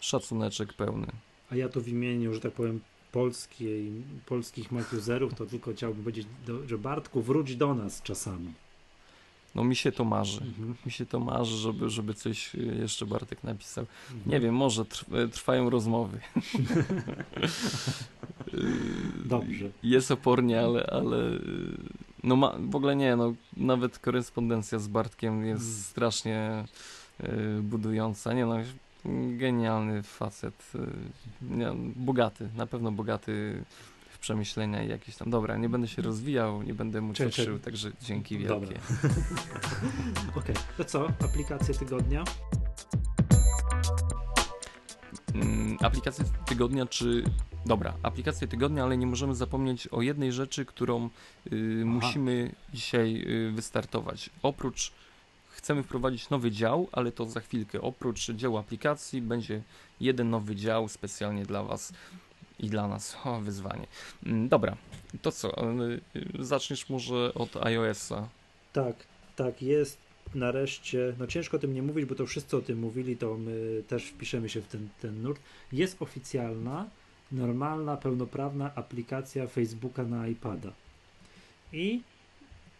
A: szacuneczek pełny.
B: A ja to w imieniu, że tak powiem, polskiej, polskich Mac-userów, to tylko chciałbym powiedzieć, do, że Bartku, wróć do nas czasami.
A: No mi się to marzy.
B: Mhm.
A: Mi się to marzy, żeby, żeby coś y, jeszcze Bartek napisał.
B: Mhm.
A: Nie wiem, może trw- trwają rozmowy. [laughs]
B: Dobrze.
A: Jest opornie, ale, ale no ma, w ogóle nie, no nawet korespondencja z Bartkiem jest
B: Mm.
A: strasznie y, budująca. Nie no, genialny facet. y, Nie, bogaty, na pewno bogaty w przemyślenia i jakieś tam. Dobra, nie będę się rozwijał, nie będę mu cieszył, także dzięki wielkie. [laughs]
B: Okej, to co? Aplikacje tygodnia?
A: Mm, aplikacje tygodnia, czy. Dobra, aplikacje tygodnia, ale nie możemy zapomnieć o jednej rzeczy, którą y, musimy dzisiaj y, wystartować. Oprócz. Chcemy wprowadzić nowy dział, ale to za chwilkę. Oprócz działu aplikacji będzie jeden nowy dział specjalnie dla Was i dla nas. O, wyzwanie. Mm, Dobra, to co? y, Zaczniesz może od iOS-a.
B: Tak, tak, jest nareszcie, no ciężko o tym nie mówić, bo to wszyscy o tym mówili, to my też wpiszemy się w ten, ten nurt. Jest oficjalna, normalna, pełnoprawna aplikacja Facebooka na iPada. I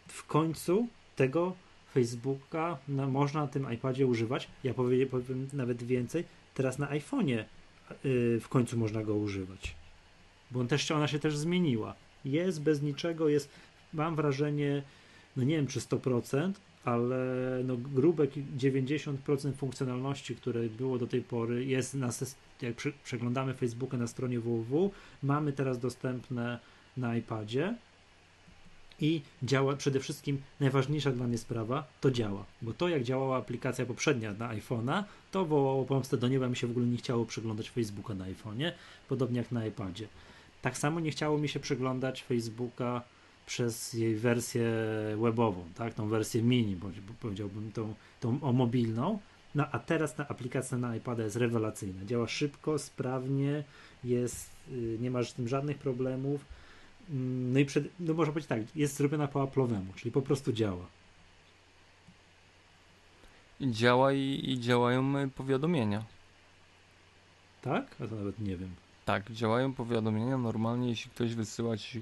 B: w końcu tego Facebooka na, można na tym iPadzie używać. Ja powiem, powiem nawet więcej, teraz na iPhone'ie w końcu można go używać. Bo on też, ona się też zmieniła. Jest bez niczego, jest, mam wrażenie, no nie wiem czy 100%, ale no grube ki- 90% funkcjonalności, które było do tej pory, jest na, jak prze, przeglądamy Facebooka na stronie www, mamy teraz dostępne na iPadzie i działa przede wszystkim najważniejsza dla mnie sprawa, to działa, bo to jak działała aplikacja poprzednia na iPhone'a, to wołało pomstę do nieba, mi się w ogóle nie chciało przeglądać Facebooka na iPhone'ie, podobnie jak na iPadzie. Tak samo nie chciało mi się przeglądać Facebooka przez jej wersję webową, tak, tą wersję mini, bądź powiedziałbym tą, tą o mobilną. No a teraz ta aplikacja na iPada jest rewelacyjna. Działa szybko, sprawnie, jest, y, nie masz z tym żadnych problemów. Mm, No i przed, no można powiedzieć tak, jest zrobiona po Apple'owemu, czyli po prostu działa.
A: Działa i, i działają y, powiadomienia.
B: Tak? A to nawet nie wiem.
A: Tak, działają powiadomienia. Normalnie, jeśli ktoś wysyła ci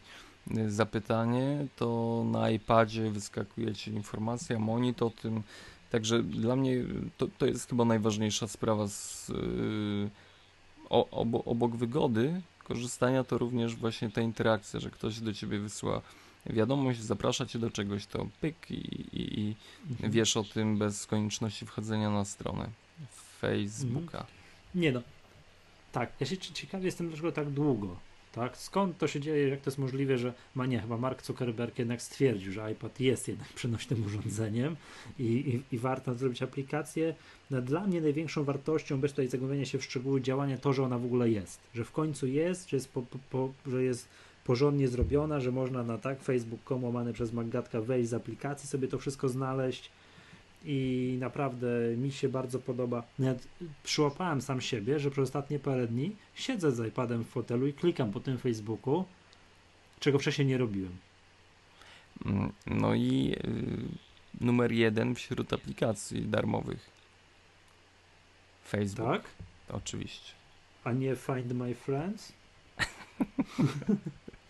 A: y, zapytanie, to na iPadzie wyskakuje ci informacja, monit o tym. Także dla mnie y, to, to jest chyba najważniejsza sprawa z, yy, obok wygody korzystania, to również właśnie ta interakcja, że ktoś do ciebie wysyła wiadomość, zaprasza cię do czegoś, to pyk i, i, i
B: Mhm.
A: wiesz o tym bez konieczności wchodzenia na stronę. Facebooka.
B: Nie no. Tak, ja się ciekawie jestem, dlaczego tak długo. Tak? Skąd to się dzieje, jak to jest możliwe, że ma nie, chyba Mark Zuckerberg jednak stwierdził, że iPad jest jednak przenośnym urządzeniem i, i, i warto zrobić aplikację. No, dla mnie największą wartością, bez tutaj zagłębiania się w szczegóły działania, to, że ona w ogóle jest. Że w końcu jest, że jest, po, po, po, że jest porządnie zrobiona, że można na tak facebook.com łamane przez Maggatka wejść z aplikacji, sobie to wszystko znaleźć i naprawdę mi się bardzo podoba. Nawet przyłapałem sam siebie, że przez ostatnie parę dni siedzę z iPadem w fotelu i klikam po tym Facebooku, czego wcześniej nie robiłem.
A: Mm, no i y, numer jeden wśród aplikacji darmowych. Facebook.
B: Tak?
A: Oczywiście.
B: A nie Find My Friends? [laughs]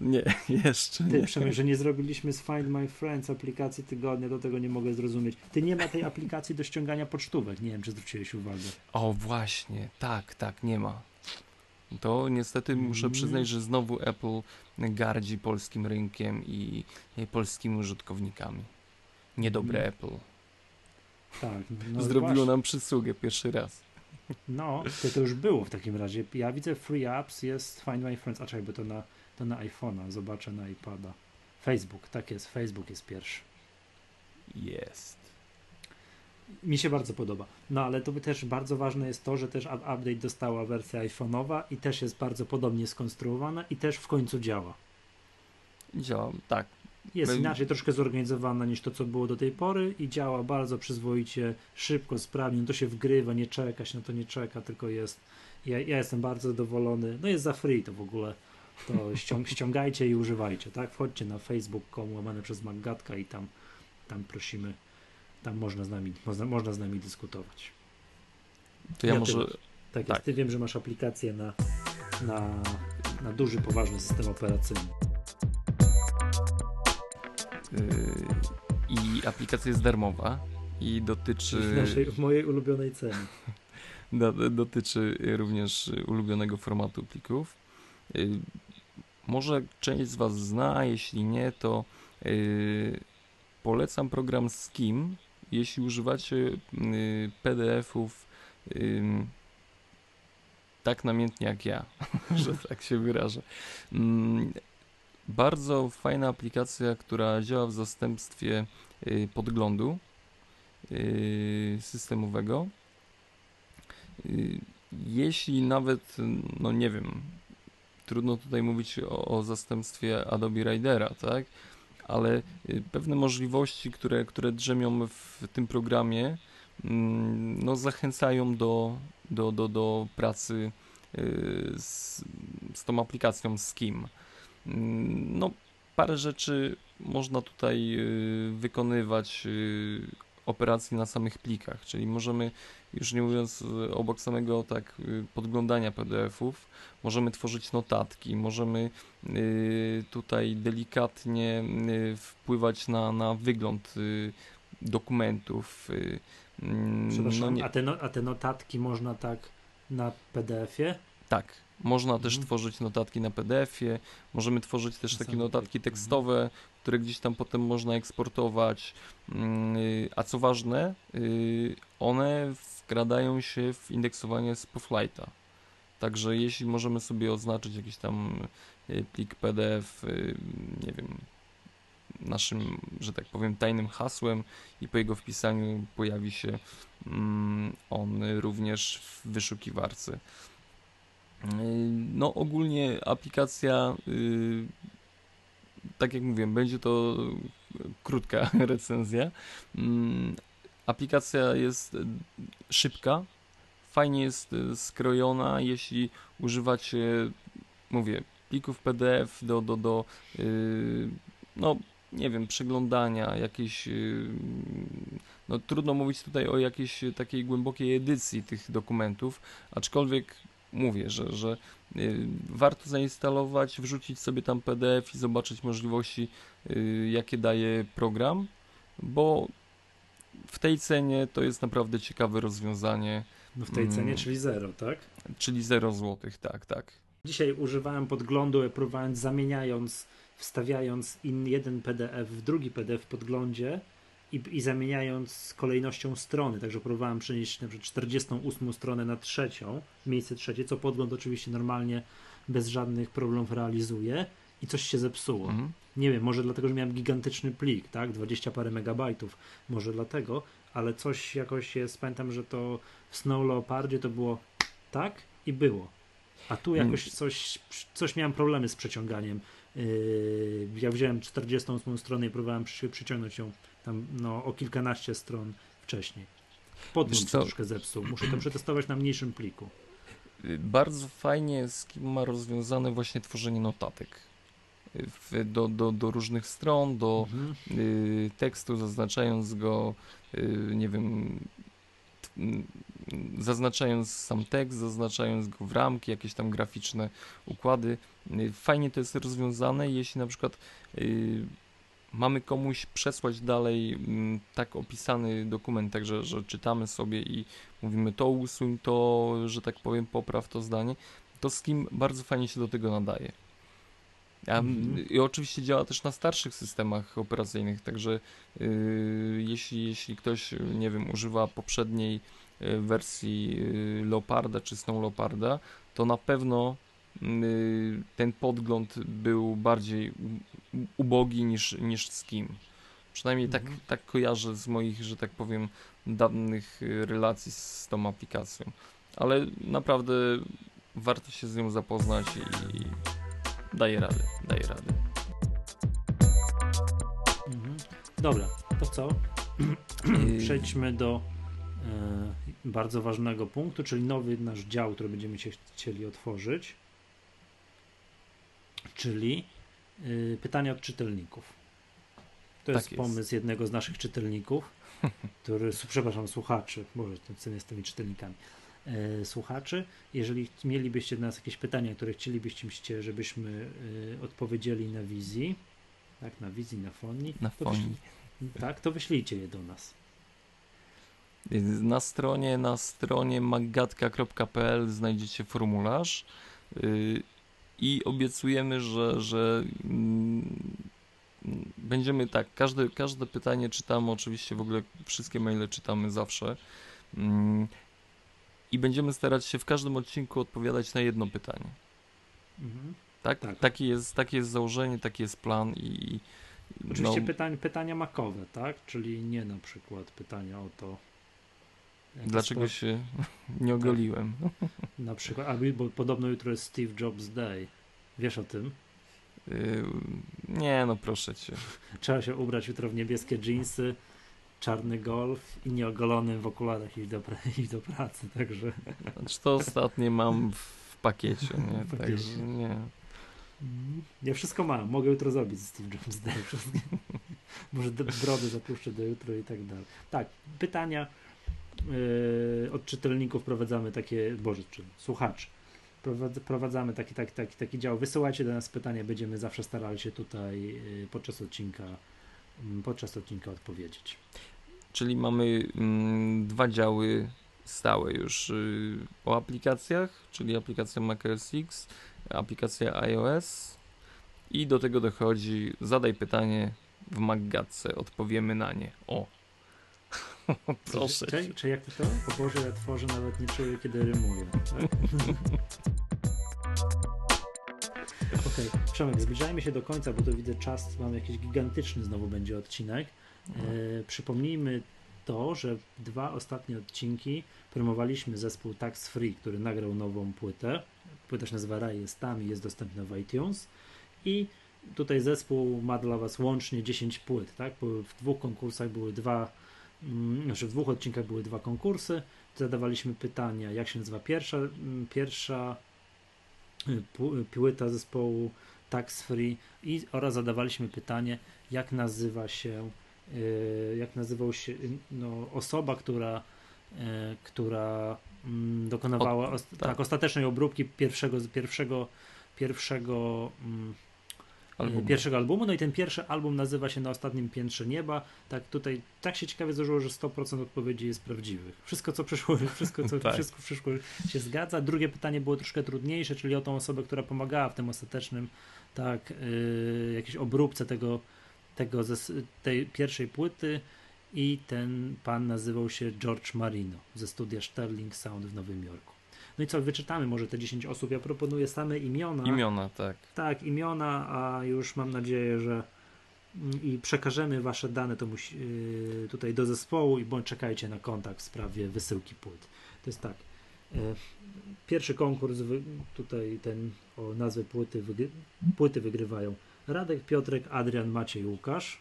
A: nie, [laughs] jeszcze
B: Ty,
A: nie.
B: Że nie zrobiliśmy z Find My Friends aplikacji tygodnia, do tego nie mogę zrozumieć. Ty nie ma tej aplikacji do ściągania pocztówek. Nie wiem, czy zwróciłeś uwagę.
A: O, właśnie, tak, tak, nie ma. To niestety muszę
B: Mm.
A: przyznać, że znowu Apple gardzi polskim rynkiem i, i polskimi użytkownikami. Niedobre
B: Mm.
A: Apple.
B: Tak. No
A: Zrobiło
B: właśnie.
A: nam przysługę pierwszy raz.
B: No, to, to już było w takim razie. Ja widzę Free Apps, jest Find My Friends, a czekaj, bo to na, to na iPhone'a, zobaczę na iPada. Facebook, tak jest, Facebook jest pierwszy.
A: Jest.
B: Mi się bardzo podoba. No ale to też bardzo ważne jest to, że też up- update dostała wersja iPhone'owa i też jest bardzo podobnie skonstruowana i też w końcu działa.
A: Działa, tak.
B: Jest
A: My-
B: inaczej troszkę zorganizowana niż to, co było do tej pory i działa bardzo przyzwoicie, szybko, sprawnie. No to się wgrywa, nie czeka się na to, nie czeka, tylko jest. Ja, ja jestem bardzo zadowolony. No jest za free to w ogóle. To ściąg, ściągajcie i używajcie, tak? Wchodźcie na facebook.com łamane przez Maggatka i tam, tam prosimy, tam można z nami, można, można z nami dyskutować.
A: To ja,
B: Ja
A: może.
B: tyle. Tak,
A: Tak.
B: jest. Ty wiem, że masz aplikację na, na, na duży, poważny system operacyjny.
A: Yy, I aplikacja jest darmowa i dotyczy.
B: W, naszej, w mojej ulubionej. [laughs]
A: Do, dotyczy również ulubionego formatu plików. Może część z Was zna, jeśli nie, to y, polecam program Skim, jeśli używacie y, PDF-ów ym, tak namiętnie jak ja, [laughs] że tak się wyrażę. Mm, Bardzo fajna aplikacja, która działa w zastępstwie y, podglądu y, systemowego. Y, Jeśli nawet, no nie wiem, trudno tutaj mówić o, o zastępstwie Adobe Ridera, tak? Ale y, pewne możliwości, które, które drzemią w tym programie, mm, no zachęcają do, do, do, do pracy y, z, z tą aplikacją Skim. Mm, No, parę rzeczy można tutaj y, wykonywać operacji na samych plikach, czyli możemy, już nie mówiąc y, obok samego tak y, podglądania PDF-ów, możemy tworzyć notatki, możemy y, tutaj delikatnie wpływać na, na wygląd dokumentów. mm,
B: Przepraszam,
A: no nie-
B: a, te no, a te notatki można tak na PDF-ie?
A: Tak, można też
B: Mhm.
A: tworzyć notatki na PDF-ie, możemy tworzyć też takie notatki
B: pliku, mhm.
A: tekstowe, które gdzieś tam potem można eksportować. Mm, y, A co ważne, y, one wkradają się w indeksowanie Spotlighta. Także jeśli możemy sobie oznaczyć jakiś tam y, plik PDF, nie wiem, naszym, że tak powiem, tajnym hasłem i po jego wpisaniu pojawi się mm, on również w wyszukiwarce. Yy, No ogólnie aplikacja, yy, tak jak mówiłem, będzie to krótka [laughs] recenzja. Mm, Aplikacja jest y, szybka, fajnie jest y, skrojona, jeśli używacie, mówię, plików PDF do, do, do no nie wiem, przeglądania, jakiejś, yy, no trudno mówić tutaj o jakiejś takiej głębokiej edycji tych dokumentów, aczkolwiek mówię, że, że y, warto zainstalować, wrzucić sobie tam PDF i zobaczyć możliwości, y, jakie daje program, bo w tej cenie to jest naprawdę ciekawe rozwiązanie,
B: No w tej
A: Mm.
B: cenie, czyli zero, tak?
A: czyli 0 zł, tak, tak.
B: Dzisiaj używałem podglądu, próbowałem zamieniając, wstawiając in jeden PDF w drugi PDF w podglądzie i, i zamieniając kolejnością strony, także próbowałem przenieść na przykład 48 stronę na trzecią, miejsce trzecie, co podgląd oczywiście normalnie bez żadnych problemów realizuje i coś się zepsuło.
A: Mhm.
B: Nie wiem, może dlatego, że miałem gigantyczny plik, tak, 20 parę megabajtów, może dlatego, ale coś jakoś jest, pamiętam, że to w Snow Leopardzie to było tak i było. A tu
A: Mm.
B: jakoś coś, coś miałem problemy z przeciąganiem. Yy, ja wziąłem 48 stronę i próbowałem przy, przyciągnąć ją tam no, o kilkanaście stron wcześniej. Podgląd troszkę zepsuł. Muszę to przetestować na mniejszym pliku.
A: Y, Bardzo fajnie Skim ma rozwiązane właśnie tworzenie notatek. Y, W, do, do, do różnych stron, do
B: Mhm.
A: y, tekstu, zaznaczając go, y, nie wiem, t, m, zaznaczając sam tekst, zaznaczając go w ramki, jakieś tam graficzne układy. Y, Fajnie to jest rozwiązane, jeśli na przykład y, mamy komuś przesłać dalej mm, tak opisany dokument, także że czytamy sobie i mówimy to usuń, to, że tak powiem, popraw to zdanie, to Skim bardzo fajnie się do tego nadaje. A,
B: Mhm.
A: I oczywiście działa też na starszych systemach operacyjnych, także y, jeśli, jeśli ktoś, nie wiem, używa poprzedniej y, wersji y, Leoparda czy Snow Leoparda, to na pewno y, ten podgląd był bardziej ubogi niż, niż Skim. Przynajmniej tak,
B: Mhm.
A: tak kojarzę z moich, że tak powiem, dawnych y, relacji z tą aplikacją. Ale naprawdę warto się z nią zapoznać i daje radę, daje radę.
B: Mhm. Dobra, to co?
A: Yy, [clears throat]
B: Przejdźmy do e, bardzo ważnego punktu, czyli nowy nasz dział, który będziemy się chcieli otworzyć. Czyli y, pytania od czytelników. To
A: Tak
B: jest,
A: jest.
B: pomysł jednego z naszych czytelników, [laughs] który, przepraszam, słuchaczy, może jest z tymi czytelnikami. E, słuchaczy, jeżeli mielibyście do nas jakieś pytania, które chcielibyście, żebyśmy y, odpowiedzieli na wizji, tak, na wizji, na fonii,
A: Na
B: to
A: fonii.
B: wyślij- tak, to wyślijcie je do nas.
A: Na stronie, na stronie magatka.pl znajdziecie formularz i obiecujemy, że, że mm, będziemy tak, każde, każde pytanie czytamy, oczywiście w ogóle wszystkie maile czytamy zawsze mm, i będziemy starać się w każdym odcinku odpowiadać na jedno pytanie.
B: Mhm.
A: Tak?
B: Tak.
A: Takie, jest, takie jest założenie, taki jest plan i, i
B: Oczywiście
A: no,
B: pytań, pytania makowe, tak? Czyli nie na przykład pytania o to.
A: Dlaczego
B: sport-
A: się [laughs] nie ogoliłem.
B: Na przykład, a bo podobno jutro jest Steve Jobs Day. Wiesz o tym?
A: Yy, nie, no proszę cię. [laughs]
B: Trzeba się ubrać jutro w niebieskie dżinsy, czarny golf i nieogolonym w okularach iść do, [laughs] iść do pracy, także...
A: Znaczy to ostatnie mam w pakiecie, nie?
B: W pakiecie.
A: Także nie.
B: Ja wszystko mam, mogę jutro zrobić z Steve Jobs Day. Może brodę zapuszczę do jutro i tak dalej. Tak, pytania od czytelników prowadzamy takie, boże, czy słuchaczy. Prowadz, prowadzamy taki, taki, taki, taki dział. Wysyłajcie do nas pytania, będziemy zawsze starali się tutaj yy, podczas odcinka mm, podczas odcinka odpowiedzieć.
A: Czyli mamy mm, dwa działy stałe już y, o aplikacjach, czyli aplikacja macOS X, aplikacja iOS i do tego dochodzi zadaj pytanie w Maggatce, odpowiemy na nie. O! [laughs] Proszę.
B: Czy, czy jak to? O Boże, ja tworzę, nawet nie czuję, kiedy rymuję. Tak? [laughs] Okej, Przemek, zbliżajmy się do końca, bo to widzę czas, mamy jakiś gigantyczny znowu będzie odcinek. E, przypomnijmy to, że dwa ostatnie odcinki promowaliśmy zespół Tax Free, który nagrał nową płytę. Płyta się nazywa Raj jest tam i jest dostępna w iTunes. I tutaj zespół ma dla Was łącznie 10 płyt, tak? Były w dwóch konkursach były dwa, znaczy w dwóch odcinkach były dwa konkursy. Zadawaliśmy pytania, jak się nazywa pierwsza, mm, pierwsza y, pu- płyta zespołu Tax Free i oraz zadawaliśmy pytanie, jak nazywa się y, jak nazywał się y, no, osoba, która, y, która mm, dokonywała os- tak.
A: tak.
B: ostatecznej obróbki pierwszego, pierwszego, pierwszego,
A: Album.
B: y, pierwszego albumu. No i ten pierwszy album nazywa się Na ostatnim piętrze nieba. Tak tutaj tak się ciekawie złożyło, że 100% odpowiedzi jest prawdziwych. Wszystko co przyszło, [laughs] wszystko co [laughs]
A: Tak.
B: wszystko przyszło się zgadza. Drugie pytanie było troszkę trudniejsze, czyli o tą osobę, która pomagała w tym ostatecznym tak, y, jakiejś obróbce tego, tego zes- tej pierwszej płyty i ten pan nazywał się George Marino ze studia Sterling Sound w Nowym Jorku. No i co, wyczytamy może te 10 osób. Ja proponuję same imiona.
A: Imiona, tak.
B: Tak, imiona, a już mam nadzieję, że mm, i przekażemy wasze dane to musi, yy, tutaj do zespołu i bądź czekajcie na kontakt w sprawie wysyłki płyt. To jest tak. Yy, pierwszy konkurs, wy, tutaj ten o nazwę płyty, wygry, płyty wygrywają Radek, Piotrek, Adrian, Maciej, Łukasz.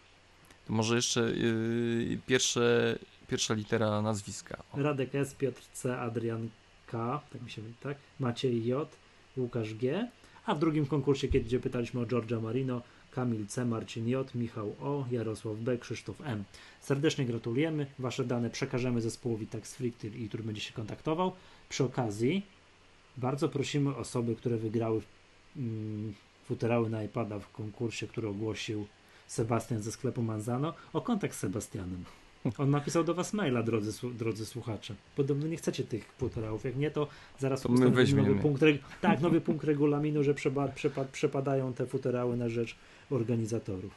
A: To może jeszcze yy, pierwsze, pierwsza litera nazwiska. O.
B: Radek S, Piotr C, Adrian K, tak mi się mówi, tak? Maciej J, Łukasz G. A w drugim konkursie, kiedy gdzie pytaliśmy o Georgia Marino, Kamil C, Marcin J, Michał O, Jarosław B, Krzysztof M. Serdecznie gratulujemy. Wasze dane przekażemy zespołowi Tax który, który będzie się kontaktował. Przy okazji bardzo prosimy osoby, które wygrały mm, futerały na iPada w konkursie, który ogłosił Sebastian ze sklepu Manzano, o kontakt z Sebastianem. On napisał do was maila, drodzy, drodzy słuchacze. Podobno nie chcecie tych futerałów. Jak nie, to zaraz
A: To my weźmiemy.
B: nowy punkt, tak, nowy punkt regulaminu, że przeba- przepa- przepadają te futerały na rzecz organizatorów.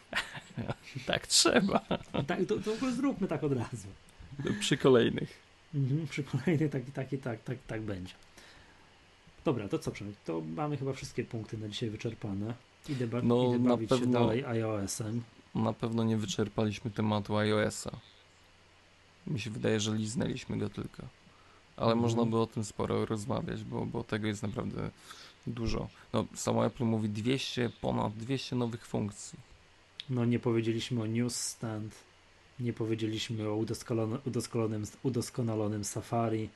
B: [laughs]
A: Tak trzeba.
B: Tak, to, to zróbmy tak od razu.
A: Przy kolejnych.
B: Mhm, przy kolejnej tak, tak i tak, tak, tak będzie. Dobra, to co Przemek? To mamy chyba wszystkie punkty na dzisiaj wyczerpane. Idę, ba-
A: No,
B: idę
A: na
B: bawić się
A: pewno-
B: dalej iOS-em.
A: Na pewno nie wyczerpaliśmy tematu iOS-a. Mi się wydaje, że liznęliśmy go tylko. Ale
B: Mhm.
A: można by o tym sporo rozmawiać, bo, bo tego jest naprawdę dużo. No, samo Apple mówi 200, ponad 200 nowych funkcji.
B: No nie powiedzieliśmy o Newsstand, nie powiedzieliśmy o udoskonalonym, udoskonalonym, udoskonalonym Safari.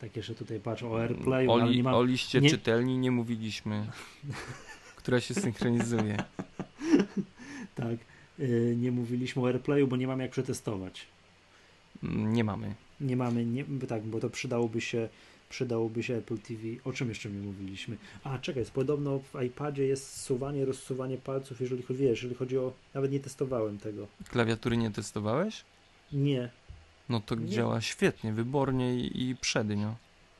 B: Tak jeszcze tutaj patrzę o AirPlayu,
A: o, li,
B: nie mam...
A: o liście
B: nie-
A: czytelni nie mówiliśmy, [laughs] która się synchronizuje.
B: Tak, yy, nie mówiliśmy o AirPlayu, bo nie mam jak przetestować.
A: Nie mamy.
B: Nie mamy, nie, tak, bo to przydałoby się, przydałoby się Apple TV. O czym jeszcze nie mówiliśmy? A, czekaj, podobno w iPadzie jest zsuwanie, rozsuwanie palców, jeżeli chodzi, wiesz, jeżeli chodzi o, nawet nie testowałem tego.
A: Klawiatury nie testowałeś?
B: Nie.
A: No to
B: Nie.
A: działa świetnie, wybornie i, i przednio.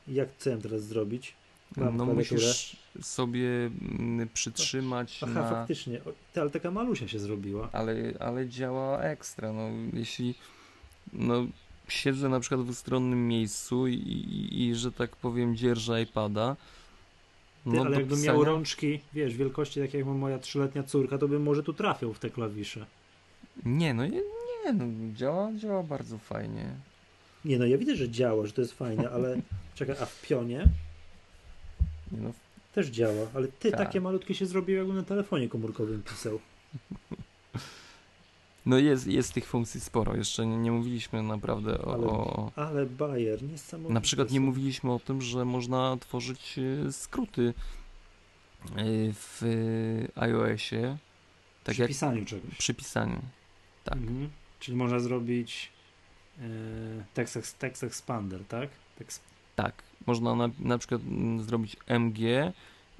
B: Jak mam teraz zrobić? Mam
A: no musisz sobie mm, przytrzymać
B: Aha,
A: na...
B: faktycznie. Ale taka malusia się zrobiła.
A: ale, ale działa ekstra. No, jeśli no, siedzę na przykład w ustronnym miejscu i, i, i że tak powiem dzierżę iPada,
B: Ty,
A: no
B: ale
A: do
B: jakbym miał
A: pisania-
B: rączki, wiesz, wielkości tak jak ma moja trzyletnia córka, to bym może tu trafiał w te klawisze.
A: Nie, no nie, nie no, działa, działa bardzo fajnie.
B: Nie no, ja widzę, że działa, że to jest fajne, [laughs] ale czekaj, a w pionie
A: Nie, no,
B: też działa, ale ty
A: Tak.
B: takie malutkie się zrobiły, jakbym na telefonie komórkowym pisał. [laughs]
A: no jest, jest tych funkcji sporo. Jeszcze nie, nie mówiliśmy naprawdę o,
B: Ale-
A: o...
B: Ale Bayer, niesamowite.
A: Na przykład nie mówiliśmy o tym, że można tworzyć e, skróty e, w e, iOSie. Tak
B: Przy
A: jak
B: pisaniu czegoś.
A: przy pisaniu. tak.
B: Mhm. Czyli można zrobić e, text, ex- text expander, tak? Tekst,
A: Tak, można na, na przykład mm, zrobić MG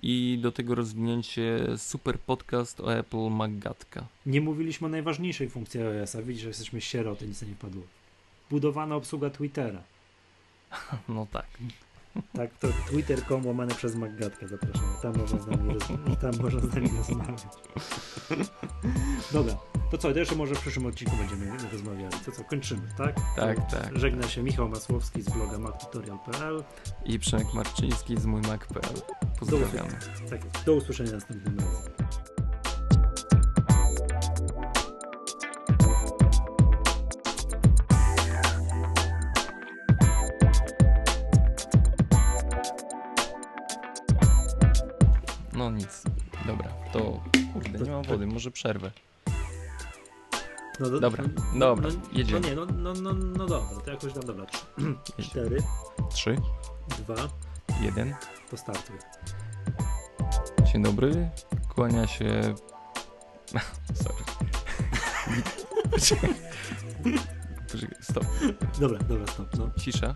A: i do tego rozwinięcie super podcast o Apple Magatka.
B: Nie mówiliśmy o najważniejszej funkcji iOS-a. Widzisz, że jesteśmy sieroty, nic nie padło. Budowana obsługa Twittera. [laughs]
A: No tak.
B: Tak, to twitter.com łamane przez Maggatkę zapraszamy. Tam można z nami, roz... tam można z nami rozmawiać. Dobra, to co, to jeszcze może w przyszłym odcinku będziemy rozmawiali. To co, kończymy, tak?
A: Tak,
B: To
A: tak.
B: Żegna się Michał Masłowski z bloga mactutorial.pl.
A: I Przemek Marczyński z mój Mac.pl. Pozdrawiamy.
B: Tak, do usłyszenia następnym razem.
A: Mam wody, może przerwę.
B: No, do,
A: Dobra,
B: no,
A: dobra,
B: no,
A: jedziemy.
B: No nie, no, no, no, no dobra, to jakoś tam dobra. [clears throat] Cztery,
A: Trzy,
B: dwa,
A: jeden.
B: postartuj.
A: Dzień dobry. Kłania się. [laughs] Sorry. [laughs] Poczekaj, stop.
B: Dobra, dobra, stop, no.
A: Cisza.